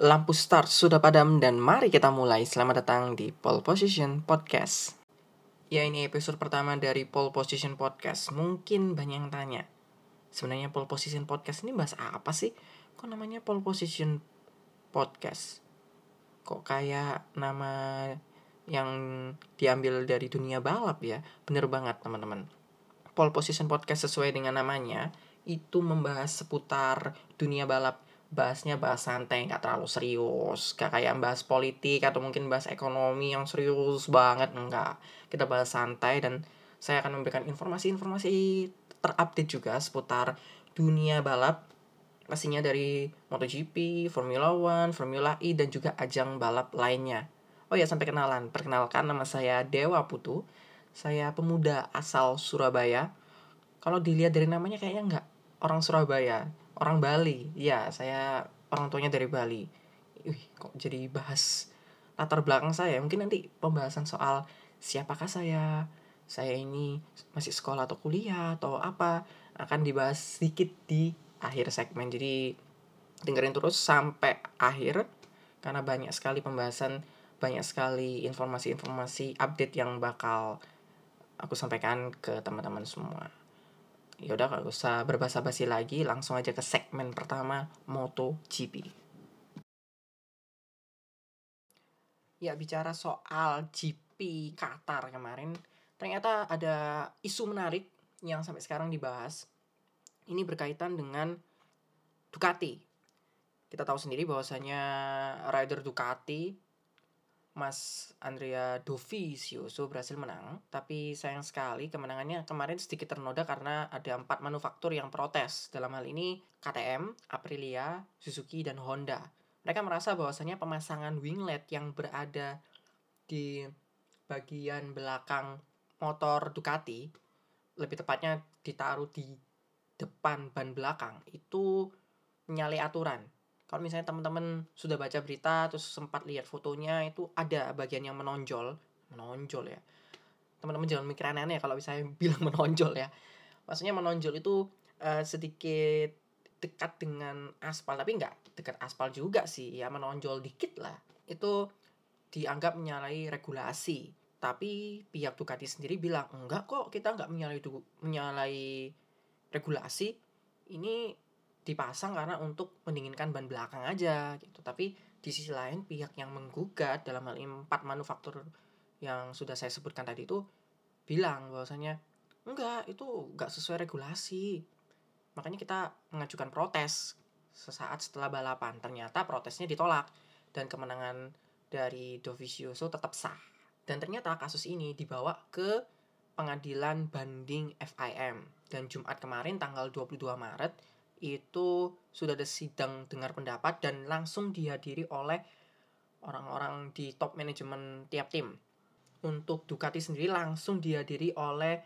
lampu start sudah padam dan mari kita mulai. Selamat datang di Pole Position Podcast. Ya ini episode pertama dari Pole Position Podcast. Mungkin banyak yang tanya, sebenarnya Pole Position Podcast ini bahas apa sih? Kok namanya Pole Position Podcast? Kok kayak nama yang diambil dari dunia balap ya? Bener banget teman-teman. Pole Position Podcast sesuai dengan namanya itu membahas seputar dunia balap bahasnya bahas santai nggak terlalu serius gak kayak bahas politik atau mungkin bahas ekonomi yang serius banget enggak kita bahas santai dan saya akan memberikan informasi-informasi terupdate juga seputar dunia balap pastinya dari MotoGP, Formula One, Formula E dan juga ajang balap lainnya. Oh ya sampai kenalan, perkenalkan nama saya Dewa Putu. Saya pemuda asal Surabaya. Kalau dilihat dari namanya kayaknya nggak orang Surabaya orang Bali. Ya saya orang tuanya dari Bali. Wih, kok jadi bahas latar belakang saya? Mungkin nanti pembahasan soal siapakah saya? Saya ini masih sekolah atau kuliah atau apa? Akan dibahas sedikit di akhir segmen. Jadi dengerin terus sampai akhir karena banyak sekali pembahasan banyak sekali informasi-informasi update yang bakal aku sampaikan ke teman-teman semua ya udah kalau usah berbahasa basi lagi langsung aja ke segmen pertama MotoGP. Ya bicara soal GP Qatar kemarin ternyata ada isu menarik yang sampai sekarang dibahas. Ini berkaitan dengan Ducati. Kita tahu sendiri bahwasanya rider Ducati Mas Andrea Dovizioso berhasil menang, tapi sayang sekali kemenangannya kemarin sedikit ternoda karena ada empat manufaktur yang protes. Dalam hal ini KTM, Aprilia, Suzuki, dan Honda. Mereka merasa bahwasanya pemasangan winglet yang berada di bagian belakang motor Ducati, lebih tepatnya ditaruh di depan ban belakang, itu menyalahi aturan kalau misalnya teman-teman sudah baca berita terus sempat lihat fotonya itu ada bagian yang menonjol. Menonjol ya. Teman-teman jangan mikir aneh-aneh ya kalau misalnya bilang menonjol ya. Maksudnya menonjol itu uh, sedikit dekat dengan aspal tapi nggak dekat aspal juga sih. Ya menonjol dikit lah. Itu dianggap menyalahi regulasi. Tapi pihak Ducati sendiri bilang enggak kok kita nggak menyalahi menyalahi regulasi. Ini dipasang karena untuk mendinginkan ban belakang aja gitu. Tapi di sisi lain pihak yang menggugat dalam hal empat manufaktur yang sudah saya sebutkan tadi itu bilang bahwasanya enggak itu enggak sesuai regulasi. Makanya kita mengajukan protes sesaat setelah balapan. Ternyata protesnya ditolak dan kemenangan dari Dovizioso tetap sah. Dan ternyata kasus ini dibawa ke pengadilan banding FIM dan Jumat kemarin tanggal 22 Maret itu sudah ada sidang dengar pendapat dan langsung dihadiri oleh orang-orang di top manajemen tiap tim. Untuk Ducati sendiri langsung dihadiri oleh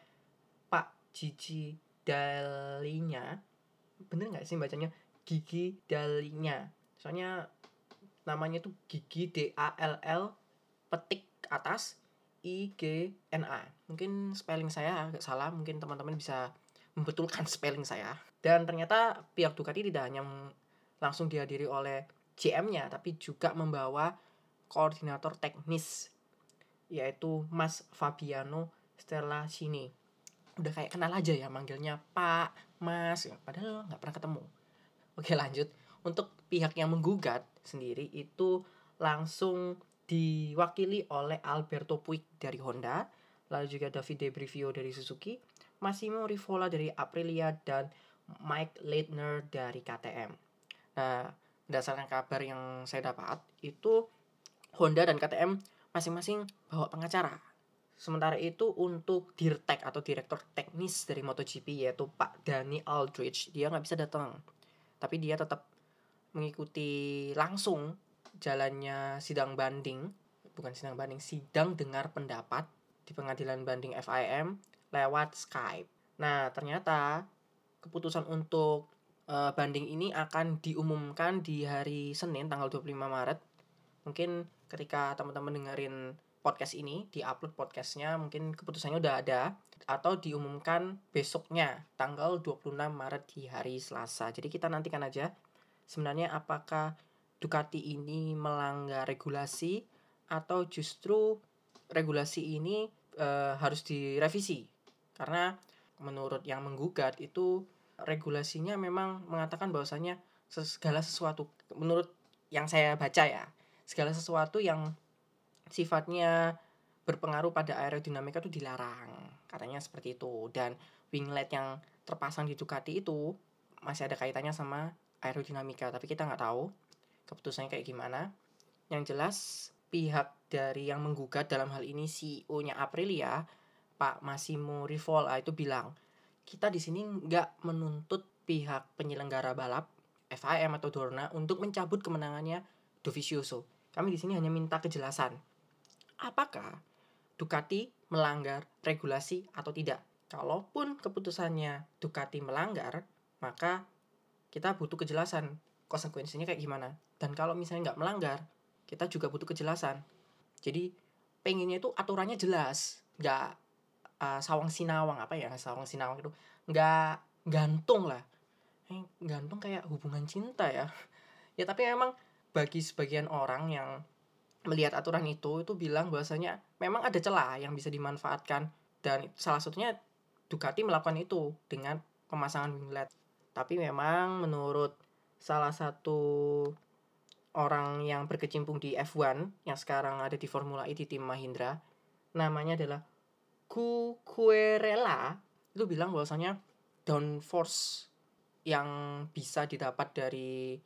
Pak Gigi Dalinya. Bener nggak sih bacanya? Gigi Dalinya. Soalnya namanya tuh Gigi D A L L petik atas I G N A. Mungkin spelling saya agak salah, mungkin teman-teman bisa membetulkan spelling saya. Dan ternyata pihak Ducati tidak hanya langsung dihadiri oleh GM-nya, tapi juga membawa koordinator teknis, yaitu Mas Fabiano Stella Sini. Udah kayak kenal aja ya manggilnya Pak, Mas, padahal nggak pernah ketemu. Oke lanjut, untuk pihak yang menggugat sendiri itu langsung diwakili oleh Alberto Puig dari Honda, lalu juga Davide Brivio dari Suzuki, Massimo Rivola dari Aprilia, dan Mike Leitner dari KTM. Nah, berdasarkan kabar yang saya dapat, itu Honda dan KTM masing-masing bawa pengacara. Sementara itu untuk Dirtek atau Direktur Teknis dari MotoGP yaitu Pak Dani Aldrich, dia nggak bisa datang. Tapi dia tetap mengikuti langsung jalannya sidang banding, bukan sidang banding, sidang dengar pendapat di pengadilan banding FIM lewat Skype. Nah, ternyata keputusan untuk uh, banding ini akan diumumkan di hari Senin tanggal 25 Maret. Mungkin ketika teman-teman dengerin podcast ini, di-upload podcastnya, mungkin keputusannya udah ada atau diumumkan besoknya tanggal 26 Maret di hari Selasa. Jadi kita nantikan aja sebenarnya apakah Ducati ini melanggar regulasi atau justru regulasi ini e, harus direvisi karena menurut yang menggugat itu regulasinya memang mengatakan bahwasanya segala sesuatu menurut yang saya baca ya segala sesuatu yang sifatnya berpengaruh pada aerodinamika itu dilarang katanya seperti itu. Dan winglet yang terpasang di Ducati itu masih ada kaitannya sama aerodinamika tapi kita nggak tahu keputusannya kayak gimana. Yang jelas pihak dari yang menggugat dalam hal ini CEO-nya Aprilia Pak Massimo Rivola itu bilang kita di sini nggak menuntut pihak penyelenggara balap FIM atau Dorna untuk mencabut kemenangannya Dovizioso. Kami di sini hanya minta kejelasan. Apakah Ducati melanggar regulasi atau tidak? Kalaupun keputusannya Ducati melanggar, maka kita butuh kejelasan konsekuensinya kayak gimana. Dan kalau misalnya nggak melanggar, kita juga butuh kejelasan. Jadi pengennya itu aturannya jelas, nggak uh, sawang sinawang apa ya sawang sinawang itu nggak gantung lah. Eh, gantung kayak hubungan cinta ya. Ya tapi memang bagi sebagian orang yang melihat aturan itu itu bilang bahwasanya memang ada celah yang bisa dimanfaatkan dan salah satunya Ducati melakukan itu dengan pemasangan winglet. Tapi memang menurut salah satu orang yang berkecimpung di F1 yang sekarang ada di Formula E di tim Mahindra, namanya adalah Cuquerella itu bilang bahwasanya downforce yang bisa didapat dari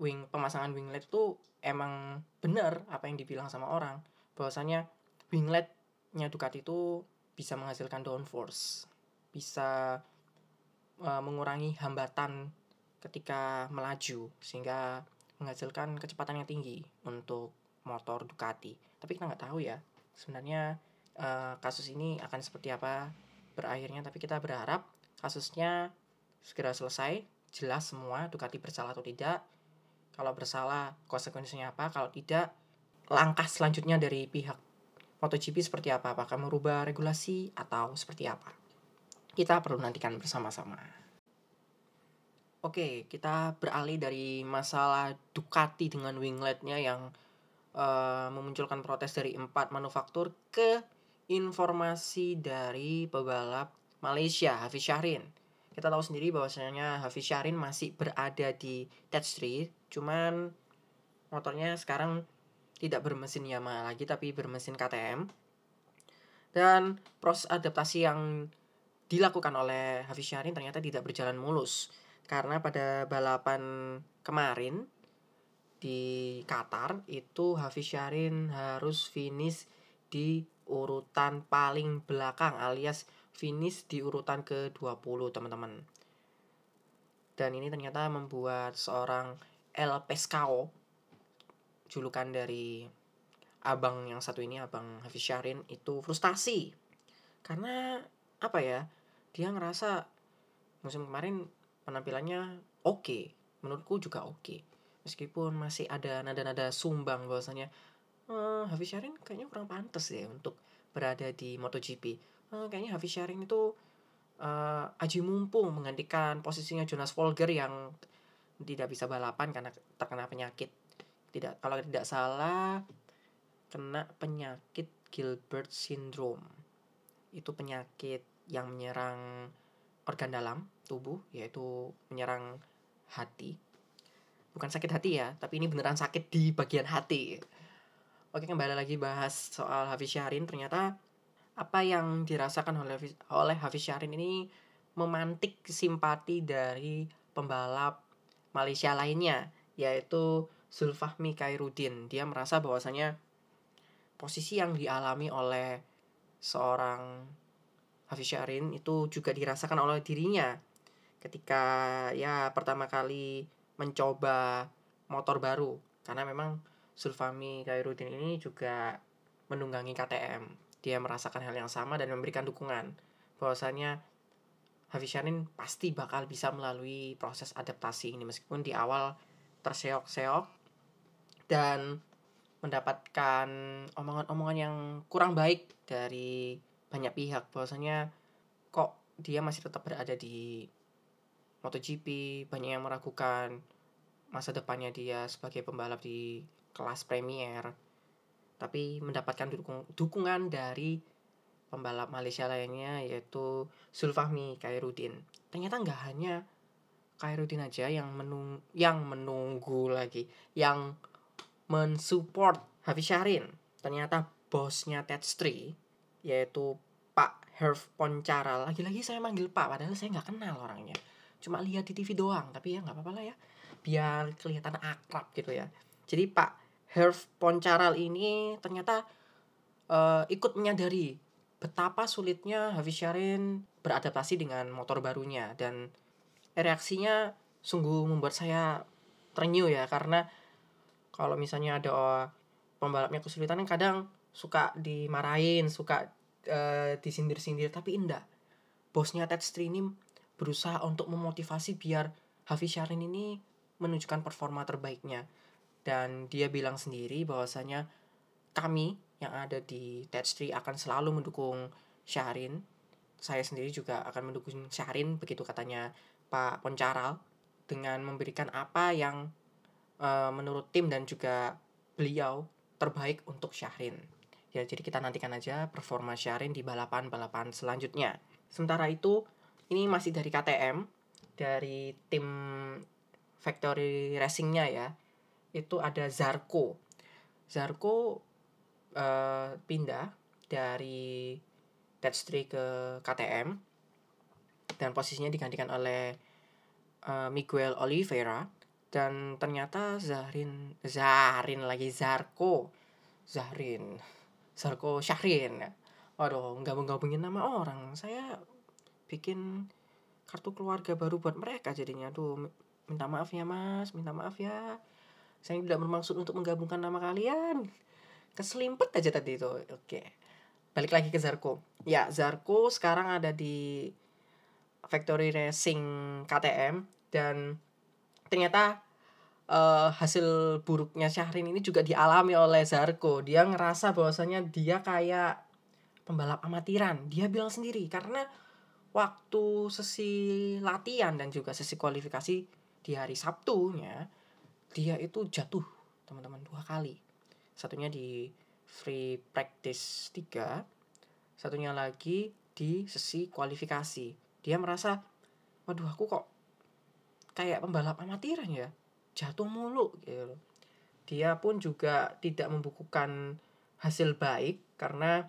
wing pemasangan winglet itu emang benar apa yang dibilang sama orang. Bahwasanya wingletnya Ducati itu bisa menghasilkan downforce bisa uh, mengurangi hambatan ketika melaju sehingga menghasilkan kecepatan yang tinggi untuk motor Ducati. Tapi kita nggak tahu ya sebenarnya uh, kasus ini akan seperti apa berakhirnya tapi kita berharap kasusnya segera selesai jelas semua Ducati bersalah atau tidak. Kalau bersalah konsekuensinya apa? Kalau tidak langkah selanjutnya dari pihak MotoGP seperti apa? Apakah merubah regulasi atau seperti apa? Kita perlu nantikan bersama-sama. Oke, kita beralih dari masalah Ducati dengan wingletnya yang uh, memunculkan protes dari empat manufaktur ke informasi dari pebalap Malaysia, Hafiz Syahrin. Kita tahu sendiri bahwasanya Hafiz Syahrin masih berada di Ted Street cuman motornya sekarang tidak bermesin Yamaha lagi tapi bermesin KTM dan proses adaptasi yang dilakukan oleh Hafiz Syahrin ternyata tidak berjalan mulus karena pada balapan kemarin di Qatar itu Hafiz Syahrin harus finish di urutan paling belakang alias finish di urutan ke-20 teman-teman. Dan ini ternyata membuat seorang El Pescao julukan dari abang yang satu ini abang Hafiz Syahrin itu frustasi karena apa ya dia ngerasa musim kemarin penampilannya oke okay. menurutku juga oke okay. meskipun masih ada nada-nada sumbang bahwasanya uh, Hafiz Syahrin kayaknya kurang pantas ya untuk berada di MotoGP. Uh, kayaknya Hafiz Syahrin itu uh, aji mumpung menggantikan posisinya Jonas Folger yang tidak bisa balapan karena terkena penyakit. Tidak kalau tidak salah kena penyakit Gilbert syndrome. Itu penyakit yang menyerang organ dalam tubuh yaitu menyerang hati. Bukan sakit hati ya tapi ini beneran sakit di bagian hati oke kembali lagi bahas soal Hafiz Syahrin ternyata apa yang dirasakan oleh oleh Hafiz Syahrin ini memantik simpati dari pembalap Malaysia lainnya yaitu Zulfahmi Khairudin. Dia merasa bahwasanya posisi yang dialami oleh seorang Hafiz Syahrin itu juga dirasakan oleh dirinya ketika ya pertama kali mencoba motor baru karena memang Zulfahmi Khairudin ini juga menunggangi KTM. Dia merasakan hal yang sama dan memberikan dukungan bahwasanya Hafiz Syahrin pasti bakal bisa melalui proses adaptasi ini meskipun di awal terseok-seok dan mendapatkan omongan-omongan yang kurang baik dari banyak pihak bahwasanya kok dia masih tetap berada di MotoGP banyak yang meragukan masa depannya dia sebagai pembalap di kelas Premier. Tapi mendapatkan dukung, dukungan dari pembalap Malaysia lainnya yaitu Sulfahmi Khairuddin. Ternyata nggak hanya Khairuddin aja yang menung yang menunggu lagi yang mensupport Hafiz Syahrin. Ternyata bosnya Ted Street yaitu Pak Herf Poncara lagi-lagi saya manggil Pak padahal saya nggak kenal orangnya. Cuma lihat di TV doang tapi ya nggak apa-apa lah ya. Biar kelihatan akrab gitu ya. Jadi Pak Herf Poncaral ini ternyata uh, ikut menyadari betapa sulitnya Hafiz Syahrin beradaptasi dengan motor barunya. Dan reaksinya sungguh membuat saya terenyuh ya karena kalau misalnya ada pembalapnya kesulitan kadang suka dimarahin suka uh, disindir-sindir tapi indah bosnya Ted Street ini berusaha untuk memotivasi biar Hafiz Syahrin ini menunjukkan performa terbaiknya dan dia bilang sendiri bahwasanya kami yang ada di Ted Street akan selalu mendukung Syahrin saya sendiri juga akan mendukung Syahrin begitu katanya Pak Poncaral dengan memberikan apa yang uh, menurut tim dan juga beliau terbaik untuk Syahrin. Ya, jadi kita nantikan aja performa Syahrin di balapan-balapan selanjutnya. Sementara itu, ini masih dari KTM, dari tim factory racingnya ya. Itu ada Zarko. Zarko uh, pindah dari Street ke KTM dan posisinya digantikan oleh uh, Miguel Oliveira dan ternyata Zahrin Zahrin lagi Zarko Zahrin Zarko Syahrin. Waduh nggak gabungin nama orang. Saya bikin kartu keluarga baru buat mereka jadinya. Tuh minta maaf ya mas. Minta maaf ya saya tidak bermaksud untuk menggabungkan nama kalian keselimpet aja tadi itu oke balik lagi ke Zarko ya Zarko sekarang ada di Factory Racing KTM dan ternyata uh, hasil buruknya Syahrin ini juga dialami oleh Zarko. Dia ngerasa bahwasanya dia kayak pembalap amatiran. Dia bilang sendiri karena waktu sesi latihan dan juga sesi kualifikasi di hari Sabtunya dia itu jatuh teman-teman dua kali. Satunya di free practice 3, satunya lagi di sesi kualifikasi. Dia merasa, waduh aku kok kayak pembalap amatiran ya jatuh mulu gitu dia pun juga tidak membukukan hasil baik karena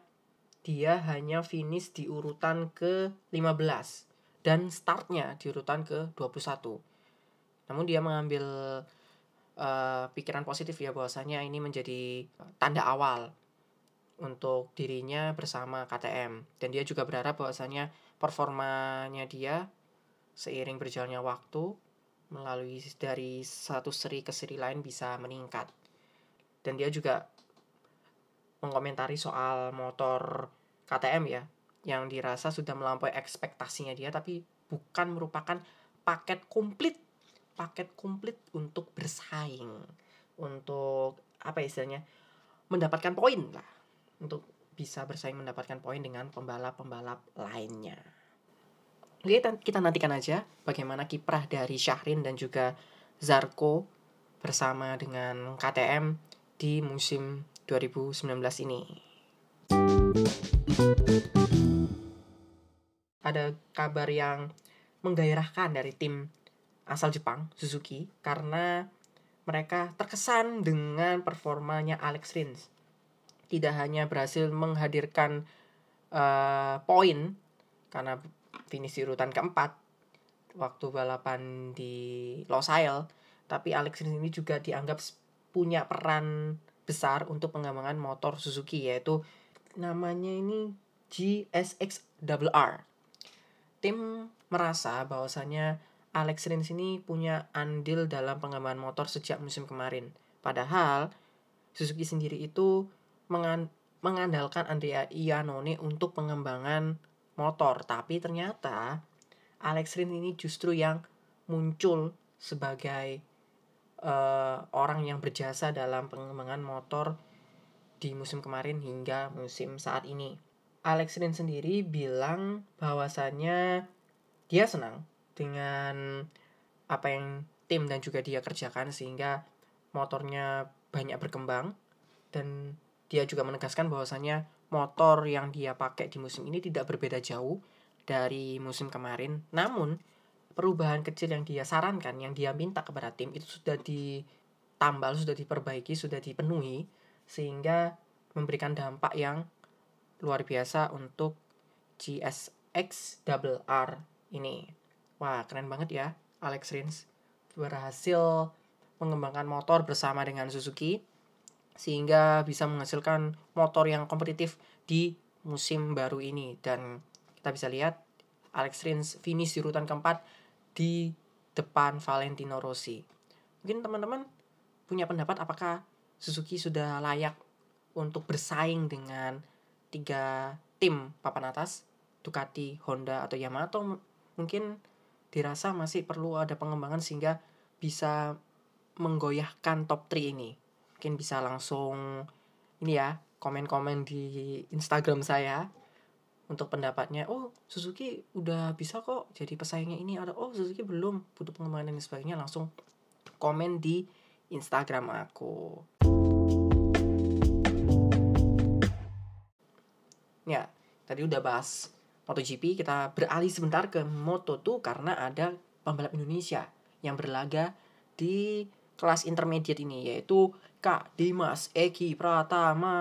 dia hanya finish di urutan ke 15 dan startnya di urutan ke 21 namun dia mengambil uh, pikiran positif ya bahwasanya ini menjadi tanda awal untuk dirinya bersama KTM dan dia juga berharap bahwasanya performanya dia seiring berjalannya waktu melalui dari satu seri ke seri lain bisa meningkat. Dan dia juga mengomentari soal motor KTM ya, yang dirasa sudah melampaui ekspektasinya dia, tapi bukan merupakan paket komplit, paket komplit untuk bersaing, untuk apa istilahnya, mendapatkan poin lah, untuk bisa bersaing mendapatkan poin dengan pembalap-pembalap lainnya. Oke, kita nantikan aja bagaimana kiprah dari Syahrin dan juga Zarko bersama dengan KTM di musim 2019 ini. Ada kabar yang menggairahkan dari tim asal Jepang, Suzuki, karena mereka terkesan dengan performanya Alex Rins. Tidak hanya berhasil menghadirkan uh, poin karena finish di urutan keempat waktu balapan di Losail tapi Alex Rins ini juga dianggap punya peran besar untuk pengembangan motor Suzuki yaitu namanya ini GSX-RR. Tim merasa bahwasanya Alex Rins ini punya andil dalam pengembangan motor sejak musim kemarin. Padahal Suzuki sendiri itu mengandalkan Andrea Iannone untuk pengembangan motor tapi ternyata Alex Rin ini justru yang muncul sebagai uh, orang yang berjasa dalam pengembangan motor di musim kemarin hingga musim saat ini. Alex Rin sendiri bilang bahwasannya dia senang dengan apa yang tim dan juga dia kerjakan sehingga motornya banyak berkembang dan dia juga menegaskan bahwasannya motor yang dia pakai di musim ini tidak berbeda jauh dari musim kemarin. Namun perubahan kecil yang dia sarankan, yang dia minta kepada tim itu sudah ditambal, sudah diperbaiki, sudah dipenuhi sehingga memberikan dampak yang luar biasa untuk GSX Double R ini. Wah, keren banget ya Alex Rins berhasil mengembangkan motor bersama dengan Suzuki sehingga bisa menghasilkan motor yang kompetitif di musim baru ini dan kita bisa lihat Alex Rins finish di urutan keempat di depan Valentino Rossi. Mungkin teman-teman punya pendapat apakah Suzuki sudah layak untuk bersaing dengan tiga tim papan atas Ducati, Honda atau Yamaha atau mungkin dirasa masih perlu ada pengembangan sehingga bisa menggoyahkan top 3 ini. Mungkin bisa langsung ini ya, komen-komen di Instagram saya untuk pendapatnya. Oh, Suzuki udah bisa kok jadi pesaingnya ini ada. Oh, Suzuki belum butuh pengembangan dan sebagainya. Langsung komen di Instagram aku. Ya, tadi udah bahas MotoGP, kita beralih sebentar ke Moto2 karena ada pembalap Indonesia yang berlaga di kelas intermediate ini yaitu Kak Dimas Eki Pratama.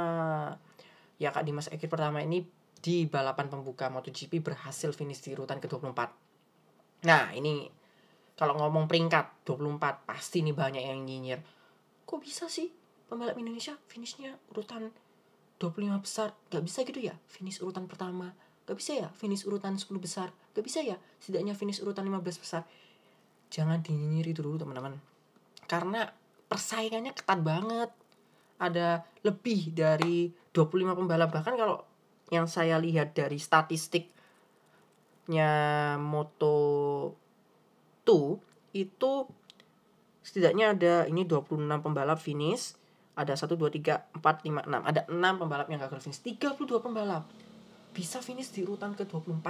Ya Kak Dimas Eki Pratama ini di balapan pembuka MotoGP berhasil finish di urutan ke-24. Nah, ini kalau ngomong peringkat 24 pasti nih banyak yang nyinyir. Kok bisa sih pembalap Indonesia finishnya urutan 25 besar? Gak bisa gitu ya finish urutan pertama Gak bisa ya finish urutan 10 besar? Gak bisa ya setidaknya finish urutan 15 besar? Jangan dinyinyir dulu teman-teman. Karena persaingannya ketat banget. Ada lebih dari 25 pembalap. Bahkan kalau yang saya lihat dari statistiknya Moto 2 itu setidaknya ada ini 26 pembalap finish ada 1 2 3 4 5 6 ada 6 pembalap yang gagal finish 32 pembalap bisa finish di urutan ke-24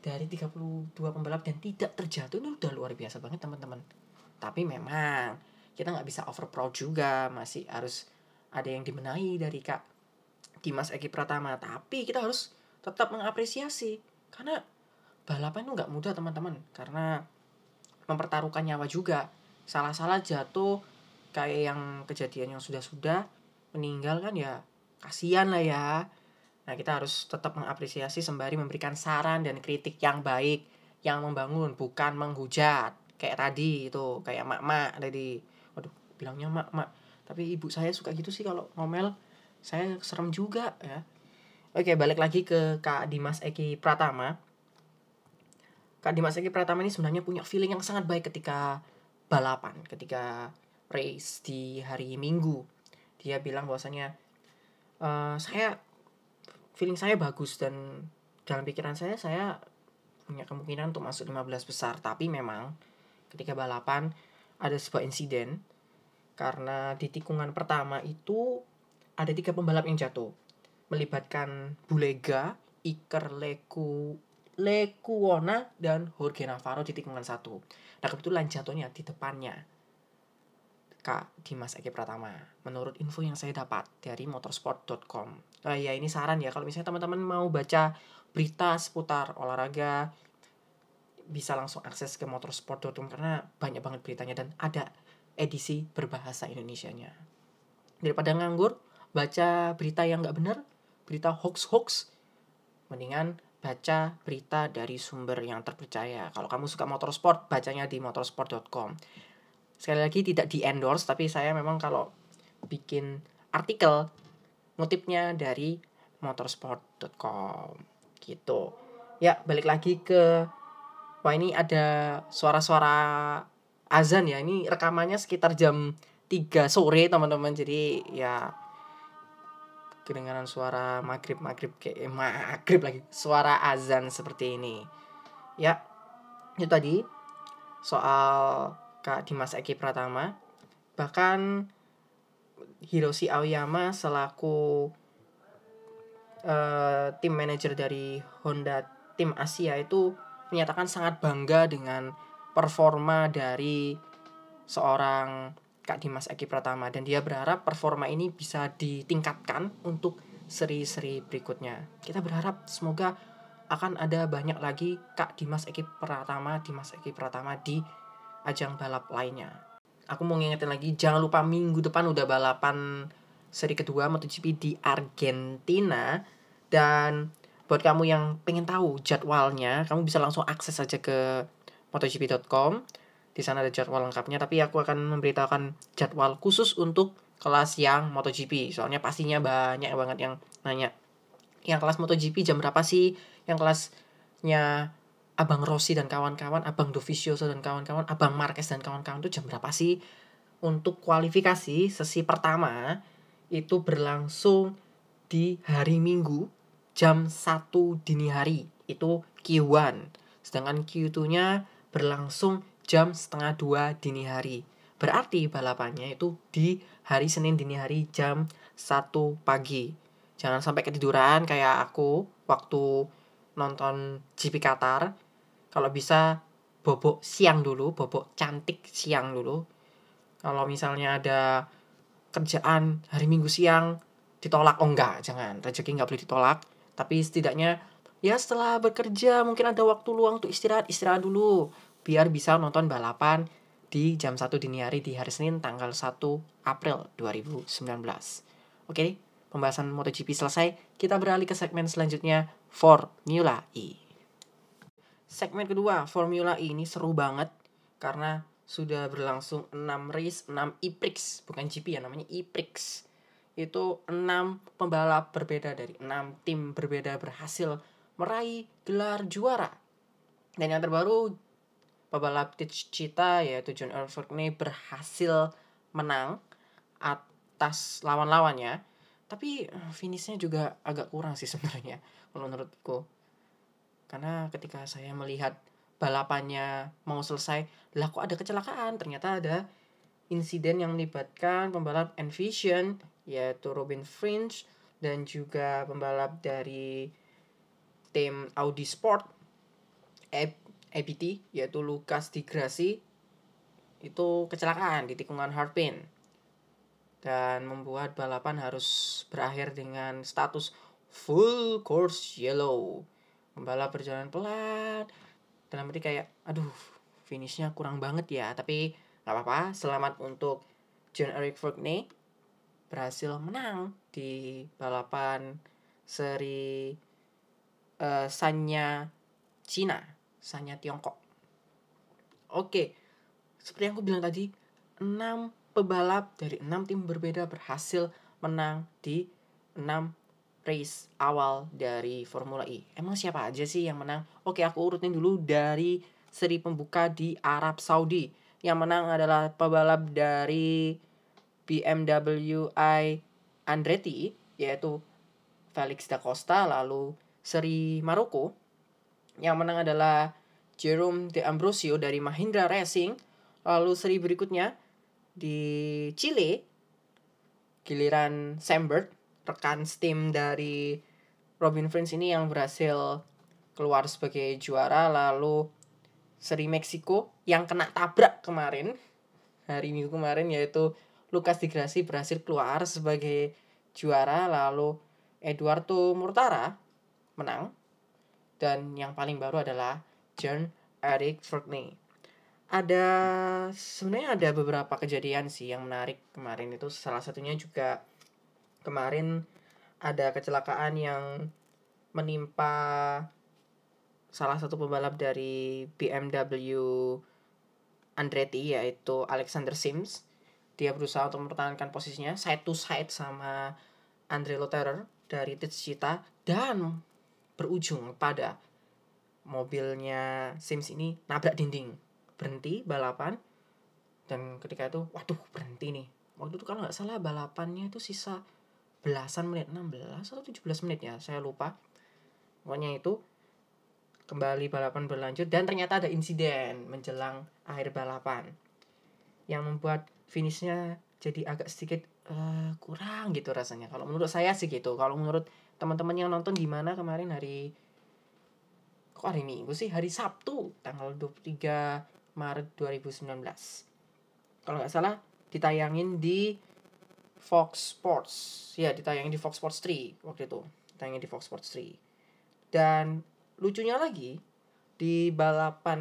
dari 32 pembalap dan tidak terjatuh. Ini udah luar biasa banget teman-teman. Tapi memang kita nggak bisa over proud juga. Masih harus ada yang dimenahi dari kak Dimas Eki Pratama. Tapi kita harus tetap mengapresiasi. Karena balapan itu nggak mudah teman-teman. Karena mempertaruhkan nyawa juga. Salah-salah jatuh kayak yang kejadian yang sudah-sudah meninggal kan ya kasihan lah ya Nah, kita harus tetap mengapresiasi sembari memberikan saran dan kritik yang baik, yang membangun, bukan menghujat. Kayak tadi itu, kayak mak-mak tadi. Waduh, bilangnya mak-mak. Tapi ibu saya suka gitu sih kalau ngomel. Saya serem juga ya. Oke, balik lagi ke Kak Dimas Eki Pratama. Kak Dimas Eki Pratama ini sebenarnya punya feeling yang sangat baik ketika balapan, ketika race di hari Minggu. Dia bilang bahwasanya uh, saya feeling saya bagus dan dalam pikiran saya saya punya kemungkinan untuk masuk 15 besar. Tapi memang ketika balapan ada sebuah insiden karena di tikungan pertama itu ada tiga pembalap yang jatuh. Melibatkan Bulega, Iker Leku Lekuona dan Jorge Navarro di tikungan satu. Nah kebetulan jatuhnya di depannya Kak Dimas Eki Pratama. Menurut info yang saya dapat dari motorsport.com. Nah, ya ini saran ya kalau misalnya teman-teman mau baca berita seputar olahraga bisa langsung akses ke motorsport.com karena banyak banget beritanya dan ada edisi berbahasa Indonesianya. Daripada nganggur baca berita yang nggak benar, berita hoax-hoax, mendingan baca berita dari sumber yang terpercaya. Kalau kamu suka motorsport, bacanya di motorsport.com sekali lagi tidak di endorse tapi saya memang kalau bikin artikel motifnya dari motorsport.com gitu. Ya balik lagi ke wah ini ada suara-suara azan ya. Ini rekamannya sekitar jam 3 sore teman-teman. Jadi ya kedengaran suara maghrib maghrib kayak eh, maghrib lagi. Suara azan seperti ini. Ya itu tadi soal Kak Dimas Eki Pratama. Bahkan Hiroshi Aoyama selaku uh, tim manajer dari Honda tim Asia itu menyatakan sangat bangga dengan performa dari seorang Kak Dimas Eki Pratama dan dia berharap performa ini bisa ditingkatkan untuk seri-seri berikutnya. Kita berharap semoga akan ada banyak lagi Kak Dimas Eki Pratama, Dimas Eki Pratama di ajang balap lainnya. Aku mau ngingetin lagi, jangan lupa minggu depan udah balapan seri kedua MotoGP di Argentina. Dan buat kamu yang pengen tahu jadwalnya, kamu bisa langsung akses aja ke motogp.com di sana ada jadwal lengkapnya tapi aku akan memberitahukan jadwal khusus untuk kelas yang MotoGP. Soalnya pastinya banyak banget yang nanya yang kelas MotoGP jam berapa sih? Yang kelasnya Abang Rossi dan kawan-kawan Abang Dovizioso dan kawan-kawan Abang Marquez dan kawan-kawan itu jam berapa sih untuk kualifikasi sesi pertama itu berlangsung di hari Minggu jam 1 dini hari itu Q1 sedangkan Q2 nya berlangsung jam setengah dua dini hari. Berarti balapannya itu di hari Senin dini hari jam 1 pagi. Jangan sampai ketiduran kayak aku waktu nonton GP Qatar. Kalau bisa bobok siang dulu, bobok cantik siang dulu. Kalau misalnya ada kerjaan hari Minggu siang ditolak, oh enggak, jangan. Rezeki nggak boleh ditolak. Tapi setidaknya ya setelah bekerja mungkin ada waktu luang untuk istirahat, istirahat dulu biar bisa nonton balapan di jam 1 dini hari di hari Senin tanggal 1 April 2019. Oke, pembahasan MotoGP selesai. Kita beralih ke segmen selanjutnya Formula E. Segmen kedua Formula E ini seru banget karena sudah berlangsung 6 race, 6 e-prix, bukan GP ya namanya e-prix. Itu 6 pembalap berbeda dari 6 tim berbeda berhasil meraih gelar juara. Dan yang terbaru pebalap Cita yaitu John ini berhasil menang atas lawan-lawannya tapi eh, finishnya juga agak kurang sih sebenarnya menurutku karena ketika saya melihat balapannya mau selesai lah kok ada kecelakaan? Ternyata ada insiden yang melibatkan pembalap Envision yaitu Robin Fringe dan juga pembalap dari tim Audi Sport ABT yaitu Lukas Di Grassi. Itu kecelakaan di tikungan Harpin. Dan membuat balapan harus berakhir dengan status full course yellow. Pembalap berjalan pelan dalam arti kayak aduh finishnya kurang banget ya tapi nggak apa-apa selamat untuk John Eric Fournier berhasil menang di balapan seri uh, Sanya Cina Sanya Tiongkok. Oke, seperti yang aku bilang tadi, 6 pebalap dari 6 tim berbeda berhasil menang di 6 race awal dari Formula E. Emang siapa aja sih yang menang? Oke, aku urutin dulu dari seri pembuka di Arab Saudi. Yang menang adalah pebalap dari BMW i Andretti, yaitu Felix da Costa, lalu seri Maroko yang menang adalah Jerome De Ambrosio dari Mahindra Racing. Lalu seri berikutnya di Chile, giliran Sambert, rekan steam dari Robin Friends ini yang berhasil keluar sebagai juara. Lalu seri Meksiko yang kena tabrak kemarin, hari minggu kemarin yaitu Lucas Di Grassi berhasil keluar sebagai juara. Lalu Eduardo Murtara menang dan yang paling baru adalah John Eric Furtney. Ada sebenarnya ada beberapa kejadian sih yang menarik kemarin itu salah satunya juga kemarin ada kecelakaan yang menimpa salah satu pembalap dari BMW Andretti yaitu Alexander Sims. Dia berusaha untuk mempertahankan posisinya side to side sama Andre Lotterer dari Titsita dan berujung pada mobilnya Sims ini nabrak dinding berhenti balapan dan ketika itu waduh berhenti nih waktu itu kalau nggak salah balapannya itu sisa belasan menit 16 atau 17 menit ya saya lupa. Pokoknya itu kembali balapan berlanjut dan ternyata ada insiden menjelang akhir balapan yang membuat finishnya jadi agak sedikit uh, kurang gitu rasanya. Kalau menurut saya sih gitu. Kalau menurut teman-teman yang nonton gimana kemarin hari kok hari Minggu sih? Hari Sabtu tanggal 23 Maret 2019 kalau nggak salah ditayangin di Fox Sports. Ya ditayangin di Fox Sports 3 waktu itu. Ditayangin di Fox Sports 3 dan lucunya lagi di balapan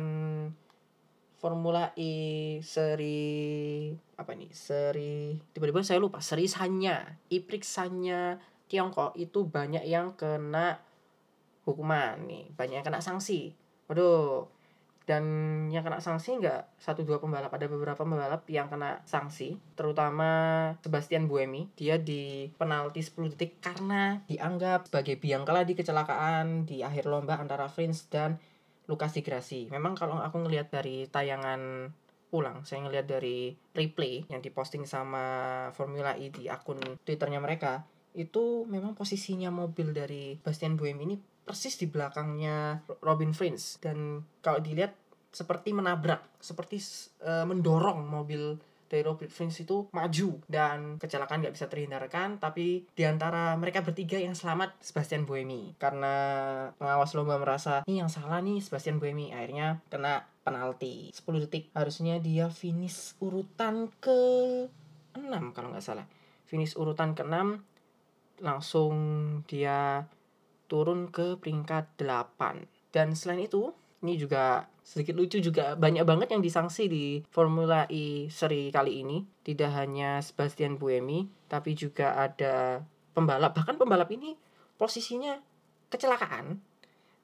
Formula E seri apa nih seri tiba-tiba saya lupa seri Sanya Iprix Sanya Tiongkok itu banyak yang kena hukuman nih banyak yang kena sanksi. Waduh dan yang kena sanksi nggak satu dua pembalap ada beberapa pembalap yang kena sanksi terutama Sebastian Buemi. Dia di penalti 10 detik karena dianggap sebagai biang keladi kecelakaan di akhir lomba antara Frins dan Lukas Di Grassi. Memang kalau aku ngelihat dari tayangan ulang saya ngelihat dari replay yang diposting sama Formula E di akun twitternya mereka itu memang posisinya mobil dari Bastian Buemi ini persis di belakangnya Robin Frins dan kalau dilihat seperti menabrak seperti uh, mendorong mobil dari Robin Frins itu maju. Dan kecelakaan nggak bisa terhindarkan tapi di antara mereka bertiga yang selamat Sebastian Buemi. Karena pengawas lomba merasa ini yang salah nih Sebastian Buemi. Akhirnya kena penalti. 10 detik harusnya dia finish urutan ke 6 kalau nggak salah. Finish urutan ke 6 langsung dia turun ke peringkat 8. Dan selain itu, ini juga sedikit lucu juga banyak banget yang disanksi di Formula E seri kali ini. Tidak hanya Sebastian Buemi, tapi juga ada pembalap. Bahkan pembalap ini posisinya kecelakaan,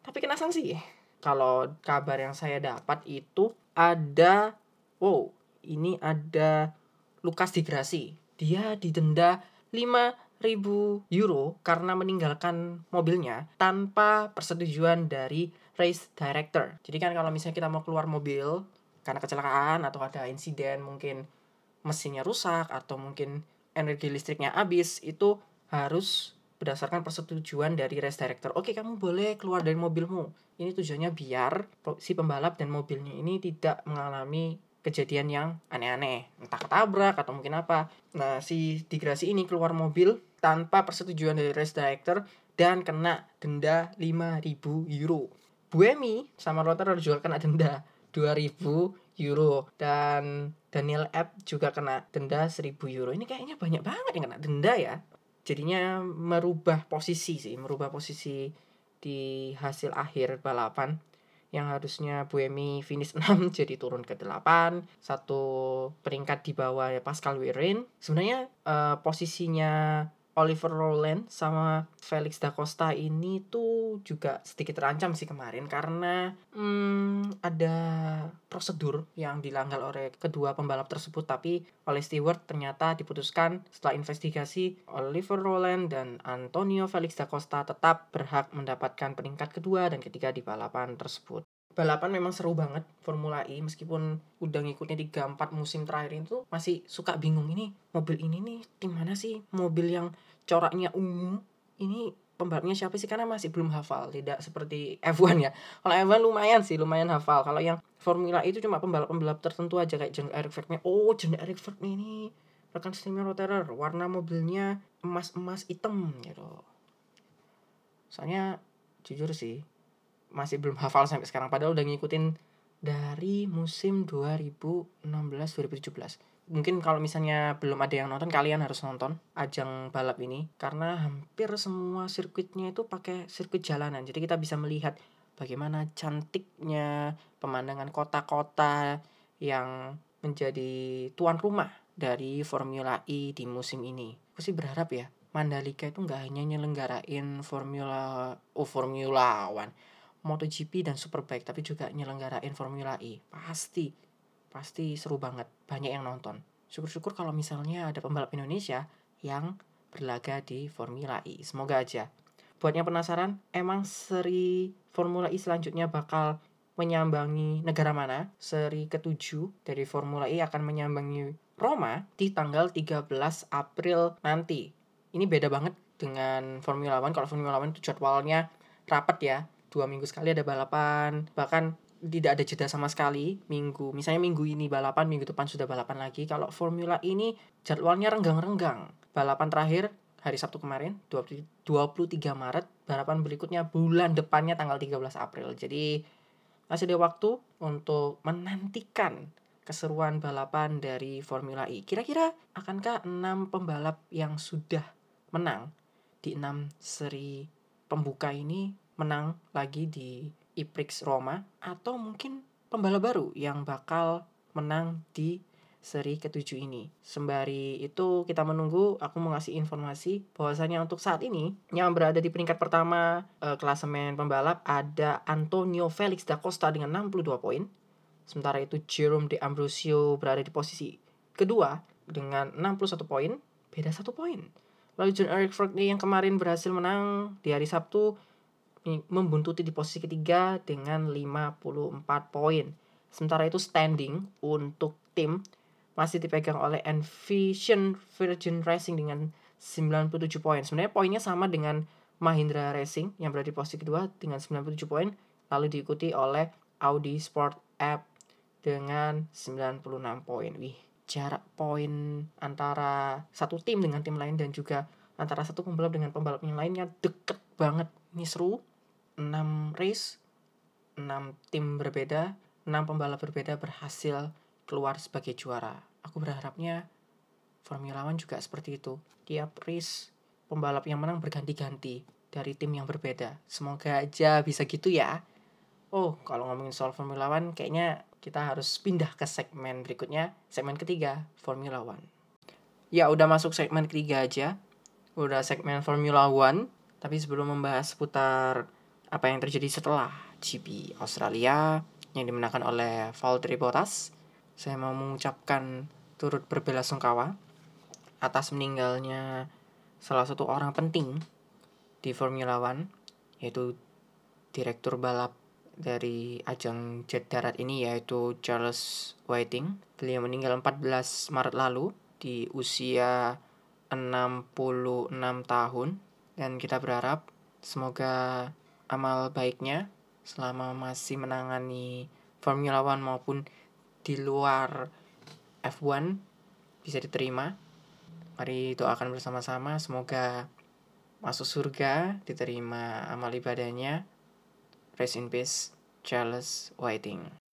tapi kena sanksi. Kalau kabar yang saya dapat itu ada, wow, ini ada Lukas Di Grassi. Dia didenda 5 ribu euro karena meninggalkan mobilnya tanpa persetujuan dari race director. Jadi kan kalau misalnya kita mau keluar mobil karena kecelakaan atau ada insiden mungkin mesinnya rusak atau mungkin energi listriknya habis itu harus berdasarkan persetujuan dari race director. Oke, kamu boleh keluar dari mobilmu. Ini tujuannya biar si pembalap dan mobilnya ini tidak mengalami kejadian yang aneh-aneh, entah ketabrak atau mungkin apa. Nah, si Digrasi ini keluar mobil tanpa persetujuan dari race director dan kena denda 5000 euro. Buemi sama Rotter juga kena denda 2000 euro dan Daniel App juga kena denda 1000 euro. Ini kayaknya banyak banget yang kena denda ya. Jadinya merubah posisi sih, merubah posisi di hasil akhir balapan yang harusnya Buemi finish 6 jadi turun ke 8 satu peringkat di bawah Pascal Werin. Sebenarnya uh, posisinya Oliver Rowland sama Felix da Costa ini tuh juga sedikit terancam sih kemarin karena hmm, ada prosedur yang dilanggar oleh kedua pembalap tersebut. Tapi oleh Stewart ternyata diputuskan setelah investigasi Oliver Rowland dan Antonio Felix da Costa tetap berhak mendapatkan peringkat kedua dan ketiga di balapan tersebut balapan memang seru banget Formula E meskipun udah ngikutnya 3 4 musim terakhir itu masih suka bingung ini mobil ini nih tim mana sih? Mobil yang coraknya ungu ini pembalapnya siapa sih? Karena masih belum hafal tidak seperti F1 ya. Kalau F1 lumayan sih lumayan hafal. Kalau yang Formula E itu cuma pembalap-pembalap tertentu aja kayak John Eric Vergne. Oh John Eric Vergne ini rekan setimnya Roterer warna mobilnya emas-emas hitam gitu. Soalnya jujur sih masih belum hafal sampai sekarang. Padahal udah ngikutin dari musim 2016 2017 mungkin kalau misalnya belum ada yang nonton kalian harus nonton ajang balap ini. Karena hampir semua sirkuitnya itu pakai sirkuit jalanan. Jadi kita bisa melihat bagaimana cantiknya pemandangan kota-kota yang menjadi tuan rumah dari Formula E di musim ini. Aku sih berharap ya Mandalika itu nggak hanya nyelenggarain Formula oh Formula One MotoGP dan Superbike tapi juga nyelenggarain Formula E. Pasti pasti seru banget. Banyak yang nonton. Syukur-syukur kalau misalnya ada pembalap Indonesia yang berlaga di Formula E. Semoga aja. Buat yang penasaran emang seri Formula E selanjutnya bakal menyambangi negara mana? Seri ketujuh dari Formula E akan menyambangi Roma di tanggal 13 April nanti. Ini beda banget dengan Formula One. Kalau Formula One itu jadwalnya rapat ya dua minggu sekali ada balapan. Bahkan tidak ada jeda sama sekali minggu. Misalnya minggu ini balapan minggu depan sudah balapan lagi. Kalau formula ini jadwalnya renggang-renggang. Balapan terakhir hari Sabtu kemarin 20, 23 Maret balapan berikutnya bulan depannya tanggal 13 April. Jadi masih ada waktu untuk menantikan keseruan balapan dari Formula E. Kira-kira akankah 6 pembalap yang sudah menang di 6 seri pembuka ini menang lagi di Iprix Roma atau mungkin pembalap baru yang bakal menang di seri ketujuh ini. Sembari itu kita menunggu, aku mau ngasih informasi bahwasanya untuk saat ini yang berada di peringkat pertama e, klasemen pembalap ada Antonio Felix da Costa dengan 62 poin. Sementara itu Jerome de Ambrosio berada di posisi kedua dengan 61 poin, beda satu poin. Lalu John Eric Froome yang kemarin berhasil menang di hari Sabtu membuntuti di posisi ketiga dengan 54 poin. Sementara itu standing untuk tim masih dipegang oleh Envision Virgin Racing dengan 97 poin. Sebenarnya poinnya sama dengan Mahindra Racing yang berada di posisi kedua dengan 97 poin, lalu diikuti oleh Audi Sport App dengan 96 poin. Wih, jarak poin antara satu tim dengan tim lain dan juga antara satu pembalap dengan pembalap yang lainnya deket banget. Ini seru. 6 race, 6 tim berbeda, 6 pembalap berbeda berhasil keluar sebagai juara. Aku berharapnya Formula One juga seperti itu. Tiap race pembalap yang menang berganti-ganti dari tim yang berbeda. Semoga aja bisa gitu ya. Oh, kalau ngomongin soal Formula One, kayaknya kita harus pindah ke segmen berikutnya, segmen ketiga, Formula One. Ya, udah masuk segmen ketiga aja. Udah segmen Formula One, tapi sebelum membahas seputar apa yang terjadi setelah GP Australia yang dimenangkan oleh Valtteri Bottas, saya mau mengucapkan turut berbelasungkawa atas meninggalnya salah satu orang penting di Formula One, yaitu direktur balap dari ajang jet darat ini yaitu Charles Whiting. Beliau meninggal 14 Maret lalu di usia 66 tahun dan kita berharap semoga amal baiknya selama masih menangani Formula One maupun di luar F1 bisa diterima. Mari doakan bersama-sama semoga masuk surga, diterima amal ibadahnya. Rest in peace, Charles Whiting.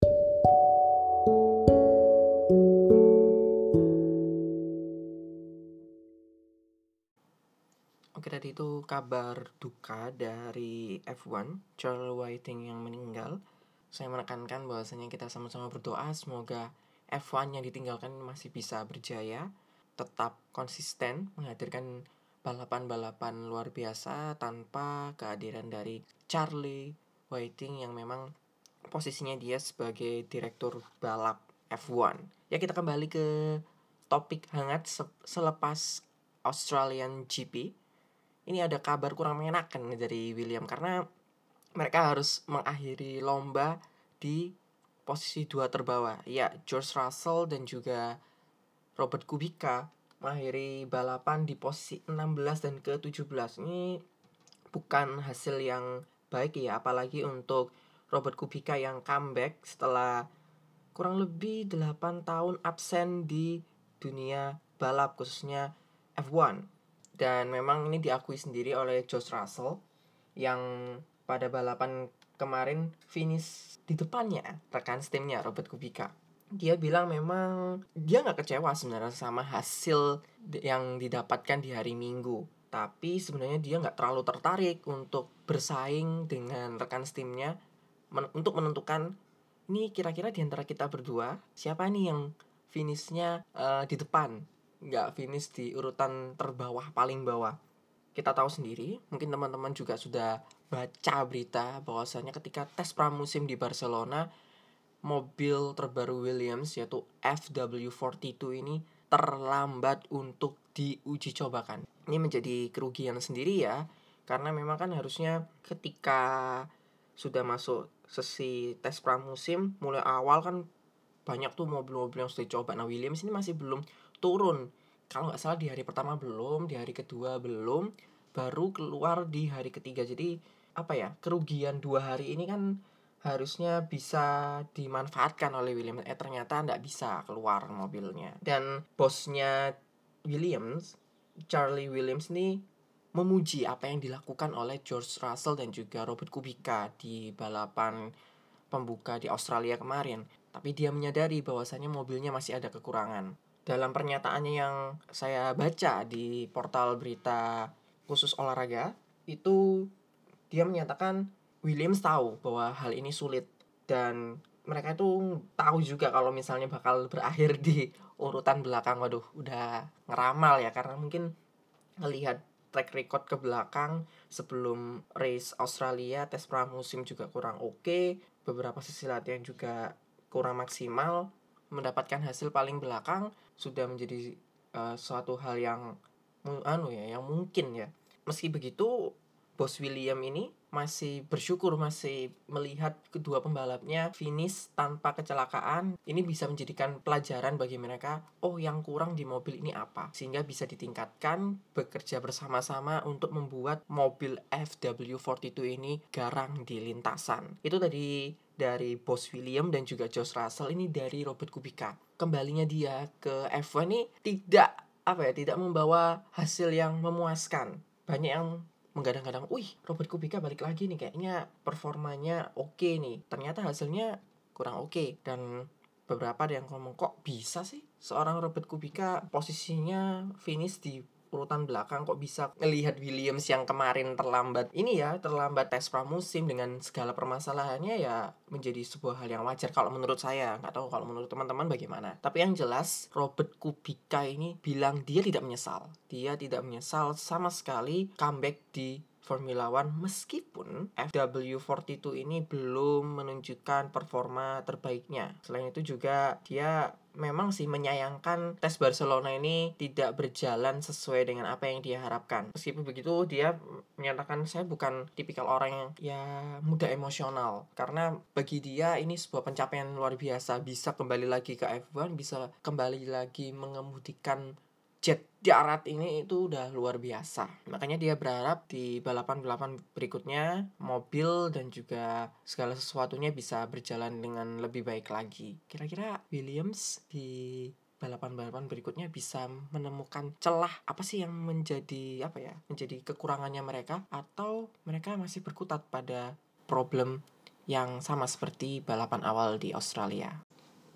Tadi itu kabar duka dari F1 Charles Whiting yang meninggal saya menekankan bahwasanya kita sama-sama berdoa semoga F1 yang ditinggalkan masih bisa berjaya, tetap konsisten menghadirkan balapan-balapan luar biasa tanpa kehadiran dari Charlie Whiting yang memang posisinya dia sebagai direktur balap F1. Ya kita kembali ke topik hangat selepas Australian GP. Ini ada kabar kurang mengenakan dari William karena mereka harus mengakhiri lomba di posisi dua terbawah. Ya, George Russell dan juga Robert Kubica mengakhiri balapan di posisi 16 dan ke-17. Ini bukan hasil yang baik ya, apalagi untuk Robert Kubica yang comeback setelah kurang lebih 8 tahun absen di dunia balap khususnya F1. Dan memang ini diakui sendiri oleh George Russell yang pada balapan kemarin finish di depannya rekan timnya Robert Kubica. Dia bilang memang dia nggak kecewa sebenarnya sama hasil yang didapatkan di hari Minggu. Tapi sebenarnya dia nggak terlalu tertarik untuk bersaing dengan rekan timnya men untuk menentukan ini kira-kira di antara kita berdua siapa nih yang finishnya uh, di depan nggak finish di urutan terbawah paling bawah kita tahu sendiri mungkin teman-teman juga sudah baca berita bahwasanya ketika tes pramusim di Barcelona mobil terbaru Williams yaitu FW42 ini terlambat untuk diuji cobakan. Ini menjadi kerugian sendiri ya karena memang kan harusnya ketika sudah masuk sesi tes pramusim mulai awal kan banyak tuh mobil-mobil yang sudah dicoba. Nah Williams ini masih belum turun. Kalau nggak salah di hari pertama belum, di hari kedua belum, baru keluar di hari ketiga. Jadi apa ya kerugian dua hari ini kan harusnya bisa dimanfaatkan oleh Williams eh ternyata tidak bisa keluar mobilnya dan bosnya Williams Charlie Williams ini memuji apa yang dilakukan oleh George Russell dan juga Robert Kubica di balapan pembuka di Australia kemarin tapi dia menyadari bahwasannya mobilnya masih ada kekurangan. Dalam pernyataannya yang saya baca di portal berita khusus olahraga, itu dia menyatakan Williams tahu bahwa hal ini sulit dan mereka itu tahu juga kalau misalnya bakal berakhir di urutan belakang. Waduh, udah ngeramal ya karena mungkin melihat track record ke belakang sebelum race Australia tes pramusim juga kurang oke okay. beberapa sesi latihan juga kurang maksimal mendapatkan hasil paling belakang sudah menjadi uh, suatu hal yang anu ya yang mungkin ya. Meski begitu bos William ini masih bersyukur masih melihat kedua pembalapnya finish tanpa kecelakaan. Ini bisa menjadikan pelajaran bagi mereka oh yang kurang di mobil ini apa? Sehingga bisa ditingkatkan bekerja bersama-sama untuk membuat mobil FW42 ini garang di lintasan. Itu tadi dari bos William dan juga Josh Russell ini dari Robert Kubica kembalinya dia ke F1 ini tidak apa ya tidak membawa hasil yang memuaskan banyak yang menggadang-gadang, wih Robert Kubica balik lagi nih kayaknya performanya oke okay nih. Ternyata hasilnya kurang oke okay. dan beberapa ada yang ngomong kok bisa sih seorang Robert Kubica posisinya finish di urutan belakang kok bisa melihat Williams yang kemarin terlambat ini ya terlambat tes pramusim dengan segala permasalahannya ya menjadi sebuah hal yang wajar kalau menurut saya. Nggak tahu kalau menurut teman-teman bagaimana. Tapi yang jelas Robert Kubica ini bilang dia tidak menyesal. Dia tidak menyesal sama sekali comeback di Formula One meskipun FW42 ini belum menunjukkan performa terbaiknya. Selain itu juga dia memang sih menyayangkan tes Barcelona ini tidak berjalan sesuai dengan apa yang dia harapkan. Meskipun begitu dia menyatakan saya bukan tipikal orang yang ya mudah emosional karena bagi dia ini sebuah pencapaian luar biasa bisa kembali lagi ke F1 bisa kembali lagi mengemudikan jet darat ini itu udah luar biasa. Makanya dia berharap di balapan-balapan berikutnya mobil dan juga segala sesuatunya bisa berjalan dengan lebih baik lagi. Kira-kira Williams di balapan-balapan berikutnya bisa menemukan celah apa sih yang menjadi apa ya menjadi kekurangannya mereka atau mereka masih berkutat pada problem yang sama seperti balapan awal di Australia.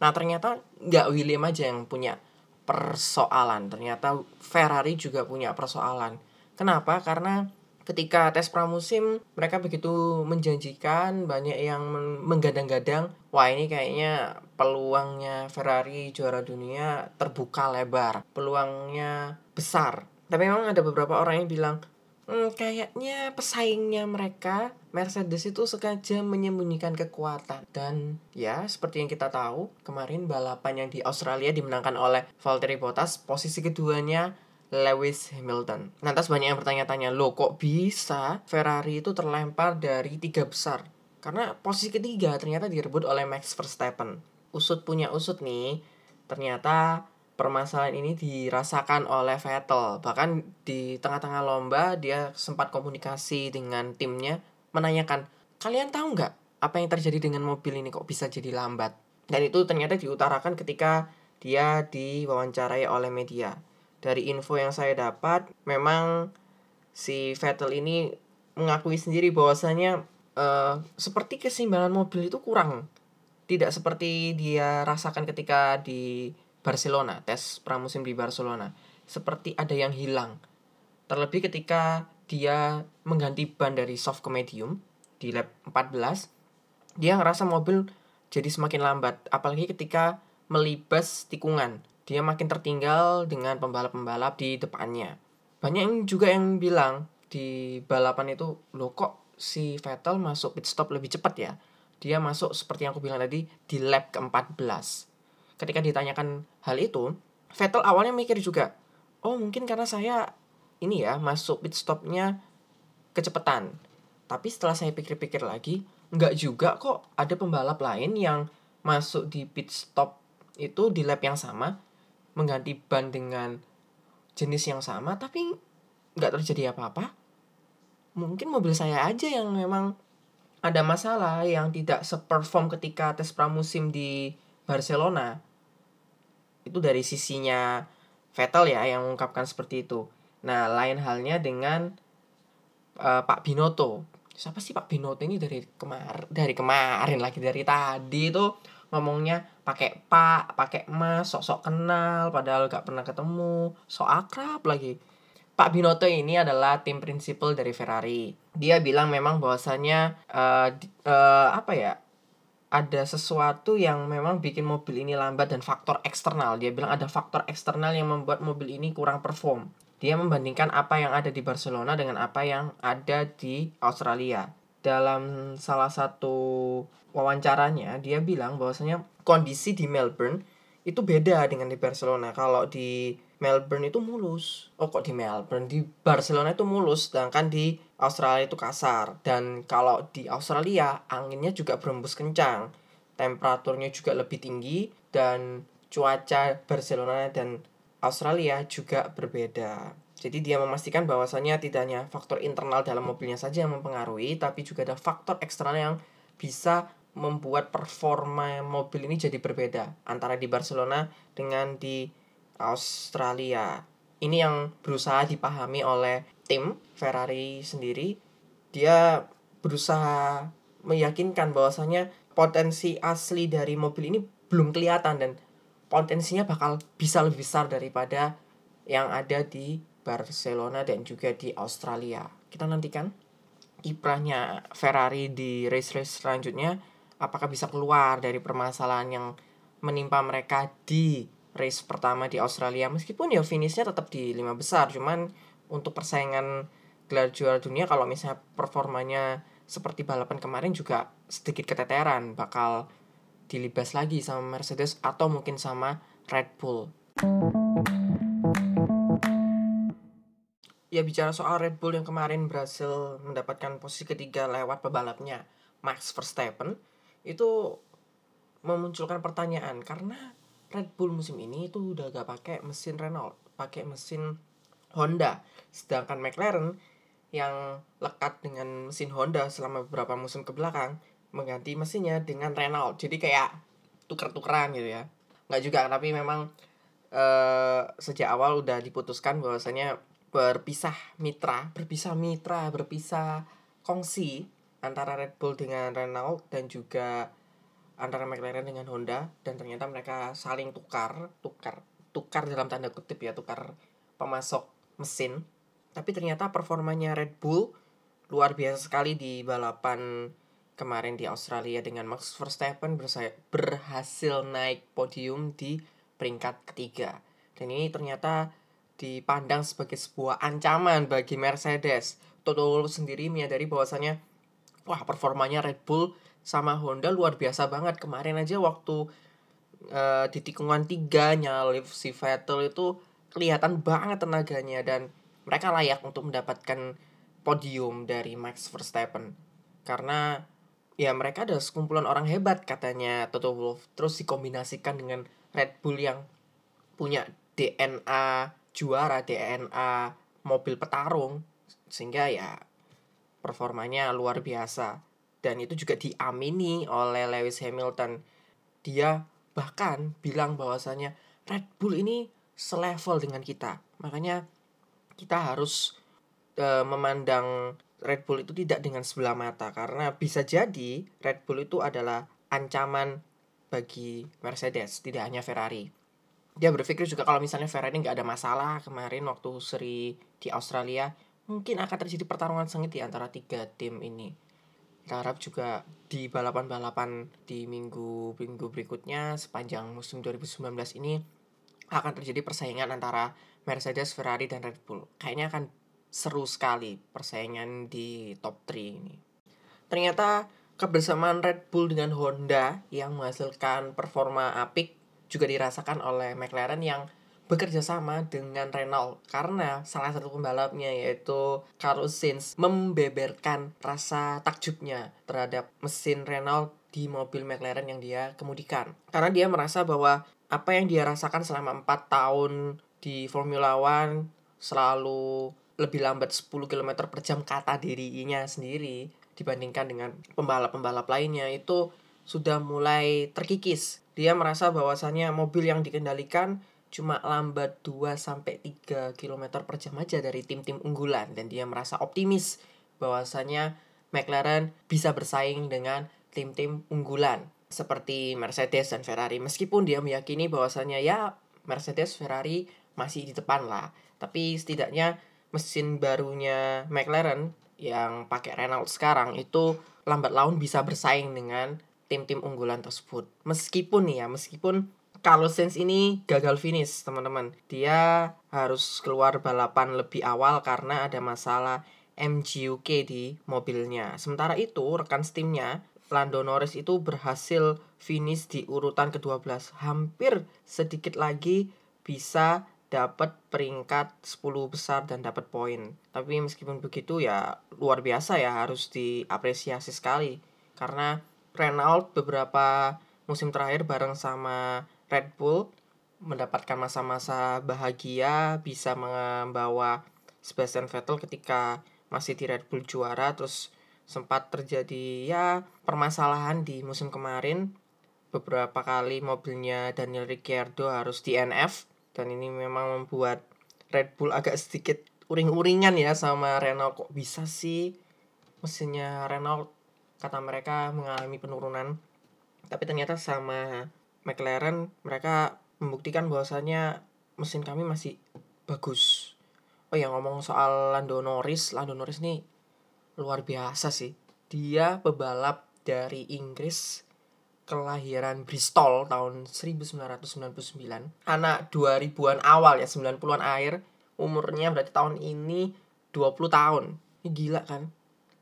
Nah ternyata nggak William aja yang punya persoalan. Ternyata Ferrari juga punya persoalan. Kenapa? Karena ketika tes pramusim mereka begitu menjanjikan banyak yang menggadang-gadang wah ini kayaknya peluangnya Ferrari juara dunia terbuka lebar peluangnya besar tapi memang ada beberapa orang yang bilang hmm, kayaknya pesaingnya mereka Mercedes itu sengaja menyembunyikan kekuatan dan ya seperti yang kita tahu kemarin balapan yang di Australia dimenangkan oleh Valtteri Bottas posisi keduanya Lewis Hamilton. Lantas banyak yang bertanya-tanya, loh kok bisa Ferrari itu terlempar dari tiga besar? Karena posisi ketiga ternyata direbut oleh Max Verstappen. Usut punya usut nih, ternyata permasalahan ini dirasakan oleh Vettel. Bahkan di tengah-tengah lomba dia sempat komunikasi dengan timnya menanyakan, "Kalian tahu nggak apa yang terjadi dengan mobil ini kok bisa jadi lambat?" Dan itu ternyata diutarakan ketika dia diwawancarai oleh media. Dari info yang saya dapat, memang si Vettel ini mengakui sendiri bahwasanya uh, seperti keseimbangan mobil itu kurang. Tidak seperti dia rasakan ketika di Barcelona, tes pramusim di Barcelona. Seperti ada yang hilang. Terlebih ketika dia mengganti ban dari soft ke medium di lap 14, dia ngerasa mobil jadi semakin lambat. Apalagi ketika melibas tikungan. Dia makin tertinggal dengan pembalap-pembalap di depannya. Banyak yang juga yang bilang di balapan itu, loh kok si Vettel masuk pit stop lebih cepat ya? Dia masuk seperti yang aku bilang tadi di lap ke-14 ketika ditanyakan hal itu, Vettel awalnya mikir juga, oh mungkin karena saya ini ya masuk pit stopnya kecepatan. Tapi setelah saya pikir-pikir lagi, nggak juga kok ada pembalap lain yang masuk di pit stop itu di lap yang sama, mengganti ban dengan jenis yang sama, tapi nggak terjadi apa-apa. Mungkin mobil saya aja yang memang ada masalah yang tidak seperform ketika tes pramusim di Barcelona itu dari sisinya Vettel ya yang mengungkapkan seperti itu. Nah, lain halnya dengan uh, Pak Binoto. Siapa sih Pak Binoto ini dari kemar dari kemarin lagi dari tadi itu ngomongnya pakai pak pakai mas sok-sok kenal padahal gak pernah ketemu sok akrab lagi Pak Binotto ini adalah tim prinsipal dari Ferrari. Dia bilang memang bahwasannya uh, uh, apa ya? Ada sesuatu yang memang bikin mobil ini lambat dan faktor eksternal. Dia bilang ada faktor eksternal yang membuat mobil ini kurang perform. Dia membandingkan apa yang ada di Barcelona dengan apa yang ada di Australia. Dalam salah satu wawancaranya, dia bilang bahwasanya kondisi di Melbourne itu beda dengan di Barcelona. Kalau di Melbourne itu mulus. Oh kok di Melbourne? Di Barcelona itu mulus, sedangkan di Australia itu kasar. Dan kalau di Australia anginnya juga berembus kencang, temperaturnya juga lebih tinggi dan cuaca Barcelona dan Australia juga berbeda. Jadi dia memastikan bahwasannya tidak hanya faktor internal dalam mobilnya saja yang mempengaruhi, tapi juga ada faktor eksternal yang bisa membuat performa mobil ini jadi berbeda antara di Barcelona dengan di Australia. Ini yang berusaha dipahami oleh tim Ferrari sendiri. Dia berusaha meyakinkan bahwasanya potensi asli dari mobil ini belum kelihatan dan potensinya bakal bisa lebih besar daripada yang ada di Barcelona dan juga di Australia. Kita nantikan kiprahnya Ferrari di race-race selanjutnya apakah bisa keluar dari permasalahan yang menimpa mereka di race pertama di Australia meskipun ya finishnya tetap di lima besar cuman untuk persaingan gelar juara dunia kalau misalnya performanya seperti balapan kemarin juga sedikit keteteran bakal dilibas lagi sama Mercedes atau mungkin sama Red Bull. Ya bicara soal Red Bull yang kemarin berhasil mendapatkan posisi ketiga lewat pebalapnya Max Verstappen itu memunculkan pertanyaan karena Red Bull musim ini itu udah gak pakai mesin Renault, pakai mesin Honda. Sedangkan McLaren yang lekat dengan mesin Honda selama beberapa musim ke belakang mengganti mesinnya dengan Renault. Jadi kayak tuker-tukeran gitu ya. Nggak juga, tapi memang uh, sejak awal udah diputuskan bahwasanya berpisah mitra, berpisah mitra, berpisah kongsi antara Red Bull dengan Renault dan juga antara McLaren dengan Honda dan ternyata mereka saling tukar tukar tukar dalam tanda kutip ya tukar pemasok mesin. Tapi ternyata performanya Red Bull luar biasa sekali di balapan kemarin di Australia dengan Max Verstappen berhasil naik podium di peringkat ketiga. Dan ini ternyata dipandang sebagai sebuah ancaman bagi Mercedes. Toto Wolff sendiri menyadari bahwasanya wah performanya Red Bull sama Honda luar biasa banget. Kemarin aja waktu uh, di tikungan tiga nyalip si Vettel itu kelihatan banget tenaganya dan mereka layak untuk mendapatkan podium dari Max Verstappen. Karena ya mereka ada sekumpulan orang hebat katanya Toto Wolff. Terus dikombinasikan dengan Red Bull yang punya DNA juara DNA mobil petarung. Sehingga ya performanya luar biasa. Dan itu juga diamini oleh Lewis Hamilton. Dia bahkan bilang bahwasanya Red Bull ini selevel dengan kita. Makanya kita harus e, memandang Red Bull itu tidak dengan sebelah mata karena bisa jadi Red Bull itu adalah ancaman bagi Mercedes, tidak hanya Ferrari. Dia berpikir juga kalau misalnya Ferrari nggak ada masalah kemarin waktu seri di Australia, mungkin akan terjadi pertarungan sengit di antara tiga tim ini kita harap juga di balapan-balapan di minggu-minggu berikutnya sepanjang musim 2019 ini akan terjadi persaingan antara Mercedes, Ferrari, dan Red Bull. Kayaknya akan seru sekali persaingan di top 3 ini. Ternyata kebersamaan Red Bull dengan Honda yang menghasilkan performa apik juga dirasakan oleh McLaren yang bekerja sama dengan Renault karena salah satu pembalapnya yaitu Carlos Sainz membeberkan rasa takjubnya terhadap mesin Renault di mobil McLaren yang dia kemudikan. Karena dia merasa bahwa apa yang dia rasakan selama 4 tahun di Formula One selalu lebih lambat 10 km per jam kata dirinya sendiri dibandingkan dengan pembalap-pembalap lainnya itu sudah mulai terkikis. Dia merasa bahwasannya mobil yang dikendalikan cuma lambat 2 sampai 3 km per jam aja dari tim-tim unggulan dan dia merasa optimis bahwasanya McLaren bisa bersaing dengan tim-tim unggulan. Seperti Mercedes dan Ferrari. Meskipun dia meyakini bahwasanya ya Mercedes Ferrari masih di depan lah. Tapi setidaknya mesin barunya McLaren yang pakai Renault sekarang itu lambat laun bisa bersaing dengan tim-tim unggulan tersebut. Meskipun nih ya meskipun Carlos Sainz ini gagal finish teman-teman. Dia harus keluar balapan lebih awal karena ada masalah MGUK di mobilnya. Sementara itu rekan steamnya Lando Norris itu berhasil finish di urutan ke-12. Hampir sedikit lagi bisa dapat peringkat 10 besar dan dapat poin. Tapi meskipun begitu ya luar biasa ya harus diapresiasi sekali. Karena Renault beberapa musim terakhir bareng sama Red Bull mendapatkan masa-masa bahagia bisa membawa Sebastian Vettel ketika masih di Red Bull juara terus sempat terjadi ya permasalahan di musim kemarin. Beberapa kali mobilnya Daniel Ricciardo harus DNF dan ini memang membuat Red Bull agak sedikit uring-uringan ya sama Renault. Kok bisa sih mesinnya Renault? Kata mereka mengalami penurunan. Tapi ternyata sama McLaren mereka membuktikan bahwasanya mesin kami masih bagus. Oh ya ngomong soal Lando Norris Lando Norris nih luar biasa sih. Dia pebalap dari Inggris kelahiran Bristol tahun 1999. Anak 2000-an awal ya, 90-an akhir. Umurnya berarti tahun ini 20 tahun. Ini gila kan?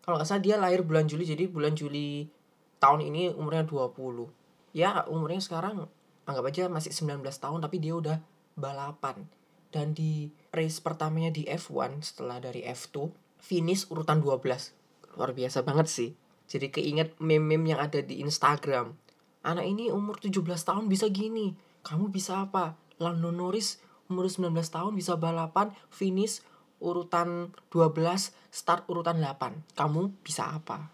Kalau nggak salah dia lahir bulan Juli, jadi bulan Juli tahun ini umurnya 20. Ya, umurnya sekarang anggap aja masih 19 tahun, tapi dia udah balapan. Dan di race pertamanya di F1 setelah dari F2, finish urutan 12 luar biasa banget sih. Jadi keinget meme-meme yang ada di Instagram. Anak ini umur 17 tahun bisa gini. Kamu bisa apa? Lando Norris umur 19 tahun bisa balapan finish urutan 12 start urutan 8 kamu bisa apa?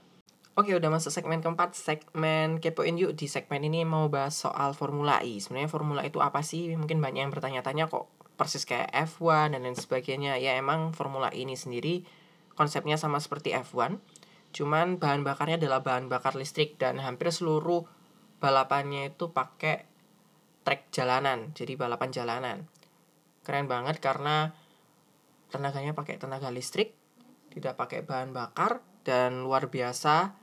Oke udah masuk segmen keempat. Segmen kepoin yuk. Di segmen ini mau bahas soal Formula E. Sebenarnya Formula E itu apa sih? Mungkin banyak yang bertanya-tanya kok persis kayak F1 dan lain sebagainya. Ya emang Formula E ini sendiri konsepnya sama seperti F1 cuman bahan bakarnya adalah bahan bakar listrik dan hampir seluruh balapannya itu pakai trek jalanan jadi balapan jalanan. Keren banget karena tenaganya pakai tenaga listrik tidak pakai bahan bakar dan luar biasa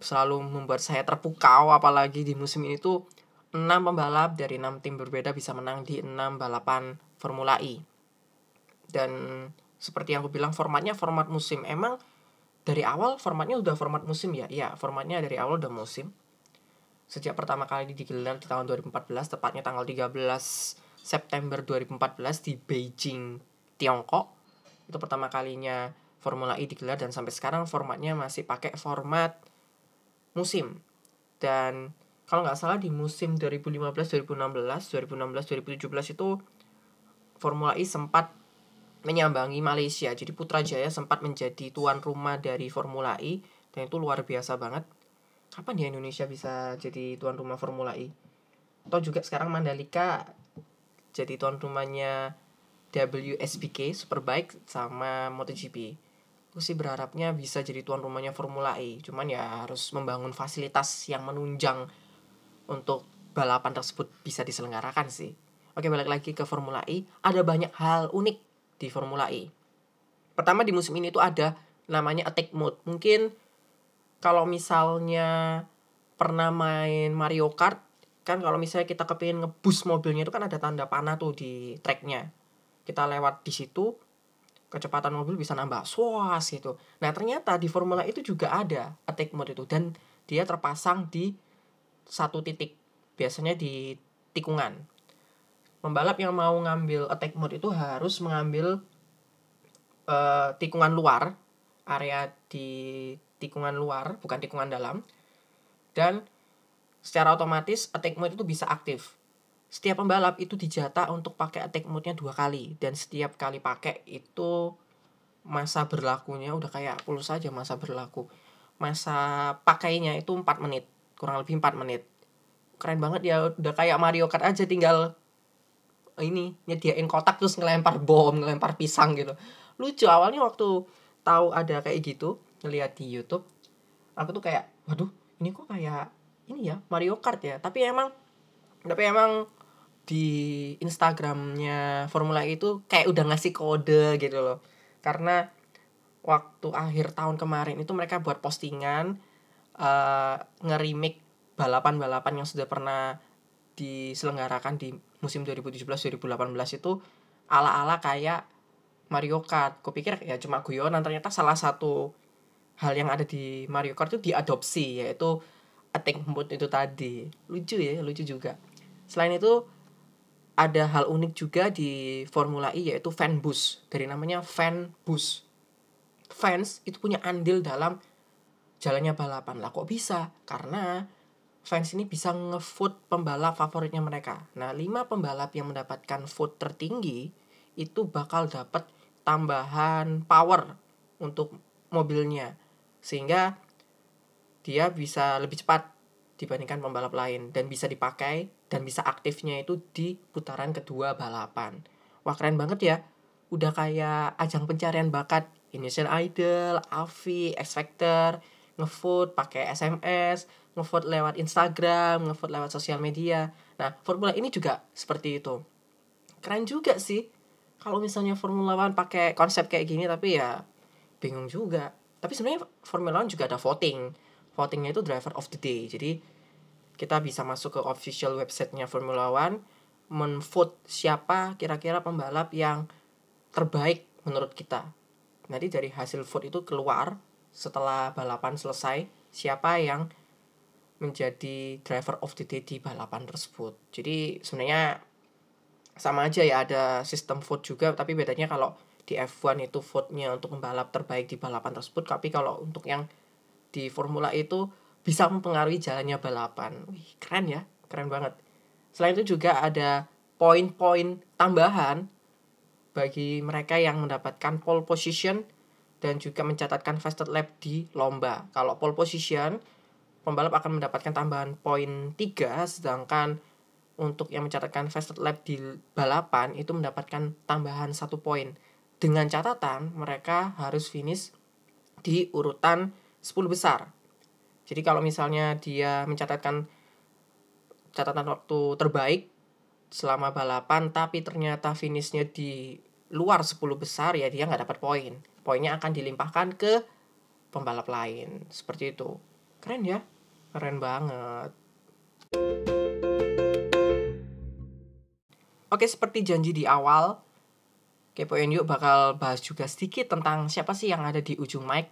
selalu membuat saya terpukau apalagi di musim ini tuh 6 pembalap dari 6 tim berbeda bisa menang di 6 balapan Formula E. Dan seperti yang aku bilang formatnya format musim. Emang dari awal formatnya udah format musim ya? Iya formatnya dari awal udah musim. Sejak pertama kali digelar di tahun 2014 tepatnya tanggal 13 September 2014 di Beijing Tiongkok. Itu pertama kalinya Formula E digelar dan sampai sekarang formatnya masih pakai format musim. Dan kalau nggak salah di musim 2015 2016 2016 2017 itu Formula E sempat menyambangi Malaysia. Jadi Putrajaya sempat menjadi tuan rumah dari Formula E dan itu luar biasa banget. Kapan ya Indonesia bisa jadi tuan rumah Formula E? Atau juga sekarang Mandalika jadi tuan rumahnya WSBK Superbike sama MotoGP. Aku sih berharapnya bisa jadi tuan rumahnya Formula E. Cuman ya harus membangun fasilitas yang menunjang untuk balapan tersebut bisa diselenggarakan sih. Oke, balik lagi ke Formula E. Ada banyak hal unik di Formula E. Pertama di musim ini tuh ada namanya attack mode. Mungkin kalau misalnya pernah main Mario Kart, kan kalau misalnya kita kepingin ngebus mobilnya itu kan ada tanda panah tuh di tracknya. Kita lewat di situ, kecepatan mobil bisa nambah suas gitu. Nah ternyata di Formula E itu juga ada attack mode itu dan dia terpasang di satu titik, biasanya di tikungan pembalap yang mau ngambil attack mode itu harus mengambil uh, tikungan luar area di tikungan luar bukan tikungan dalam. Dan secara otomatis attack mode itu bisa aktif. Setiap pembalap itu dijata untuk pakai attack mode-nya dua kali. Dan setiap kali pakai itu masa berlakunya udah kayak pulus saja masa berlaku. Masa pakainya itu 4 menit kurang lebih 4 menit. Keren banget ya udah kayak Mario Kart aja tinggal ini nyediain kotak terus ngelempar bom ngelempar pisang gitu. Lucu awalnya waktu tahu ada kayak gitu ngeliat di YouTube aku tuh kayak waduh ini kok kayak ini ya Mario Kart ya? Tapi emang tapi emang di Instagramnya Formula E itu kayak udah ngasih kode gitu loh. Karena waktu akhir tahun kemarin itu mereka buat postingan uh, ngerimik balapan-balapan yang sudah pernah diselenggarakan di musim 2017-2018 itu ala-ala kayak Mario Kart. Kupikir ya cuma guyonan ternyata salah satu hal yang ada di Mario Kart itu diadopsi yaitu attack mode itu tadi. Lucu ya, lucu juga. Selain itu ada hal unik juga di Formula E yaitu fan boost. Dari namanya fan boost. Fans itu punya andil dalam jalannya balapan. Lah kok bisa? Karena fans ini bisa ngevote pembalap favoritnya mereka. Nah, lima pembalap yang mendapatkan vote tertinggi itu bakal dapat tambahan power untuk mobilnya. Sehingga dia bisa lebih cepat dibandingkan pembalap lain dan bisa dipakai dan bisa aktifnya itu di putaran kedua balapan. Wah, keren banget ya. Udah kayak ajang pencarian bakat Indonesian Idol, AVI, X Factor, ngevote pakai SMS, ngevote lewat Instagram, ngevote lewat sosial media. Nah, Formula ini juga seperti itu. Keren juga sih. Kalau misalnya Formula One pakai konsep kayak gini, tapi ya bingung juga. Tapi sebenarnya Formula One juga ada voting. Votingnya itu driver of the day. Jadi kita bisa masuk ke official websitenya Formula One, menvote siapa kira-kira pembalap yang terbaik menurut kita. Nanti dari hasil vote itu keluar setelah balapan selesai siapa yang menjadi driver of the day di balapan tersebut. Jadi sebenarnya sama aja ya ada sistem vote juga tapi bedanya kalau di F1 itu vote-nya untuk pembalap terbaik di balapan tersebut tapi kalau untuk yang di Formula E itu bisa mempengaruhi jalannya balapan. Wih, keren ya, keren banget. Selain itu juga ada poin-poin tambahan bagi mereka yang mendapatkan pole position dan juga mencatatkan fastest lap di lomba. Kalau pole position pembalap akan mendapatkan tambahan poin 3 sedangkan untuk yang mencatatkan fastest lap di balapan itu mendapatkan tambahan satu poin. Dengan catatan mereka harus finish di urutan 10 besar. Jadi kalau misalnya dia mencatatkan catatan waktu terbaik selama balapan tapi ternyata finishnya di luar 10 besar ya dia nggak dapat poin poinnya akan dilimpahkan ke pembalap lain seperti itu keren ya Keren banget. Oke, seperti janji di awal, Kepoin Yuk bakal bahas juga sedikit tentang siapa sih yang ada di ujung mic.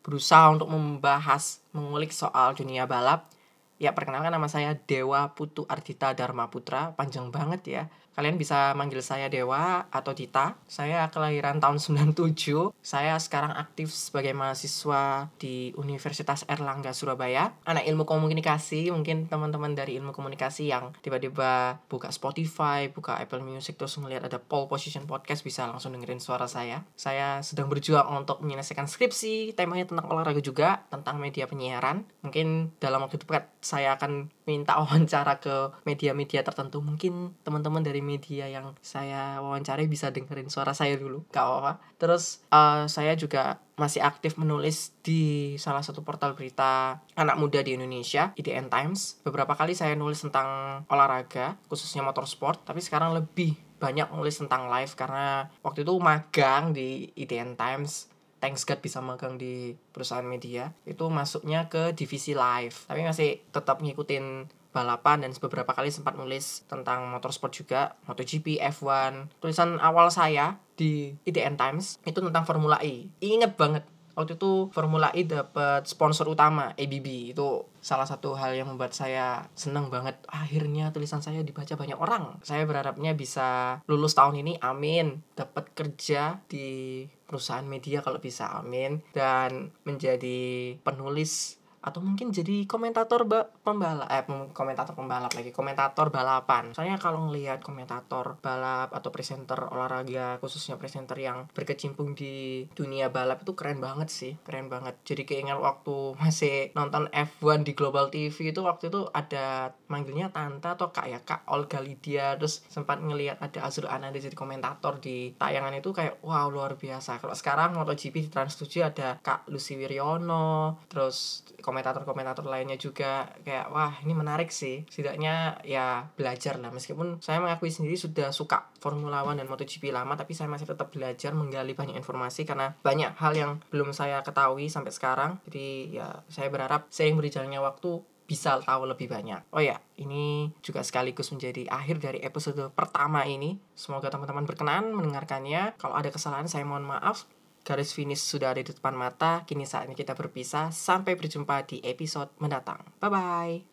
Berusaha untuk membahas, mengulik soal dunia balap. Ya, perkenalkan nama saya Dewa Putu Ardita Dharma Putra. Panjang banget ya. Kalian bisa manggil saya Dewa atau Dita. Saya kelahiran tahun 97. Saya sekarang aktif sebagai mahasiswa di Universitas Erlangga Surabaya. Anak ilmu komunikasi, mungkin teman-teman dari ilmu komunikasi yang tiba-tiba buka Spotify, buka Apple Music terus melihat ada pole position podcast bisa langsung dengerin suara saya. Saya sedang berjuang untuk menyelesaikan skripsi, temanya tentang olahraga juga, tentang media penyiaran. Mungkin dalam waktu dekat saya akan minta wawancara ke media-media tertentu. Mungkin teman-teman dari media yang saya wawancari bisa dengerin suara saya dulu. Gak apa-apa. Terus uh, saya juga masih aktif menulis di salah satu portal berita anak muda di Indonesia, IDN Times. Beberapa kali saya nulis tentang olahraga, khususnya motorsport, tapi sekarang lebih banyak nulis tentang live karena waktu itu magang di IDN Times thanks God bisa magang di perusahaan media itu masuknya ke divisi live tapi masih tetap ngikutin balapan dan beberapa kali sempat nulis tentang motorsport juga MotoGP, F1 tulisan awal saya di IDN Times itu tentang Formula E. Inget banget waktu itu Formula E dapat sponsor utama ABB itu salah satu hal yang membuat saya seneng banget. Akhirnya tulisan saya dibaca banyak orang. Saya berharapnya bisa lulus tahun ini amin. Dapat kerja di perusahaan media kalau bisa amin. Dan menjadi penulis atau mungkin jadi komentator ba pembalap eh komentator pembalap lagi komentator balapan. Soalnya kalau ngelihat komentator balap atau presenter olahraga khususnya presenter yang berkecimpung di dunia balap itu keren banget sih keren banget. Jadi keinget waktu masih nonton F1 di Global TV itu waktu itu ada manggilnya tante atau kak ya kak Olga Lydia terus sempat ngelihat ada Azur Ananda jadi komentator di tayangan itu kayak wow luar biasa. Kalau sekarang MotoGP di Trans 7 ada kak Lucy Wiryono terus komentator-komentator lainnya juga kayak wah ini menarik sih setidaknya ya belajar lah meskipun saya mengakui sendiri sudah suka Formula One dan MotoGP lama tapi saya masih tetap belajar menggali banyak informasi karena banyak hal yang belum saya ketahui sampai sekarang jadi ya saya berharap seiring berjalannya waktu bisa tahu lebih banyak. Oh ya, ini juga sekaligus menjadi akhir dari episode pertama ini. Semoga teman-teman berkenan mendengarkannya. Kalau ada kesalahan saya mohon maaf. Garis finish sudah ada di depan mata. Kini saatnya kita berpisah. Sampai berjumpa di episode mendatang. Bye bye.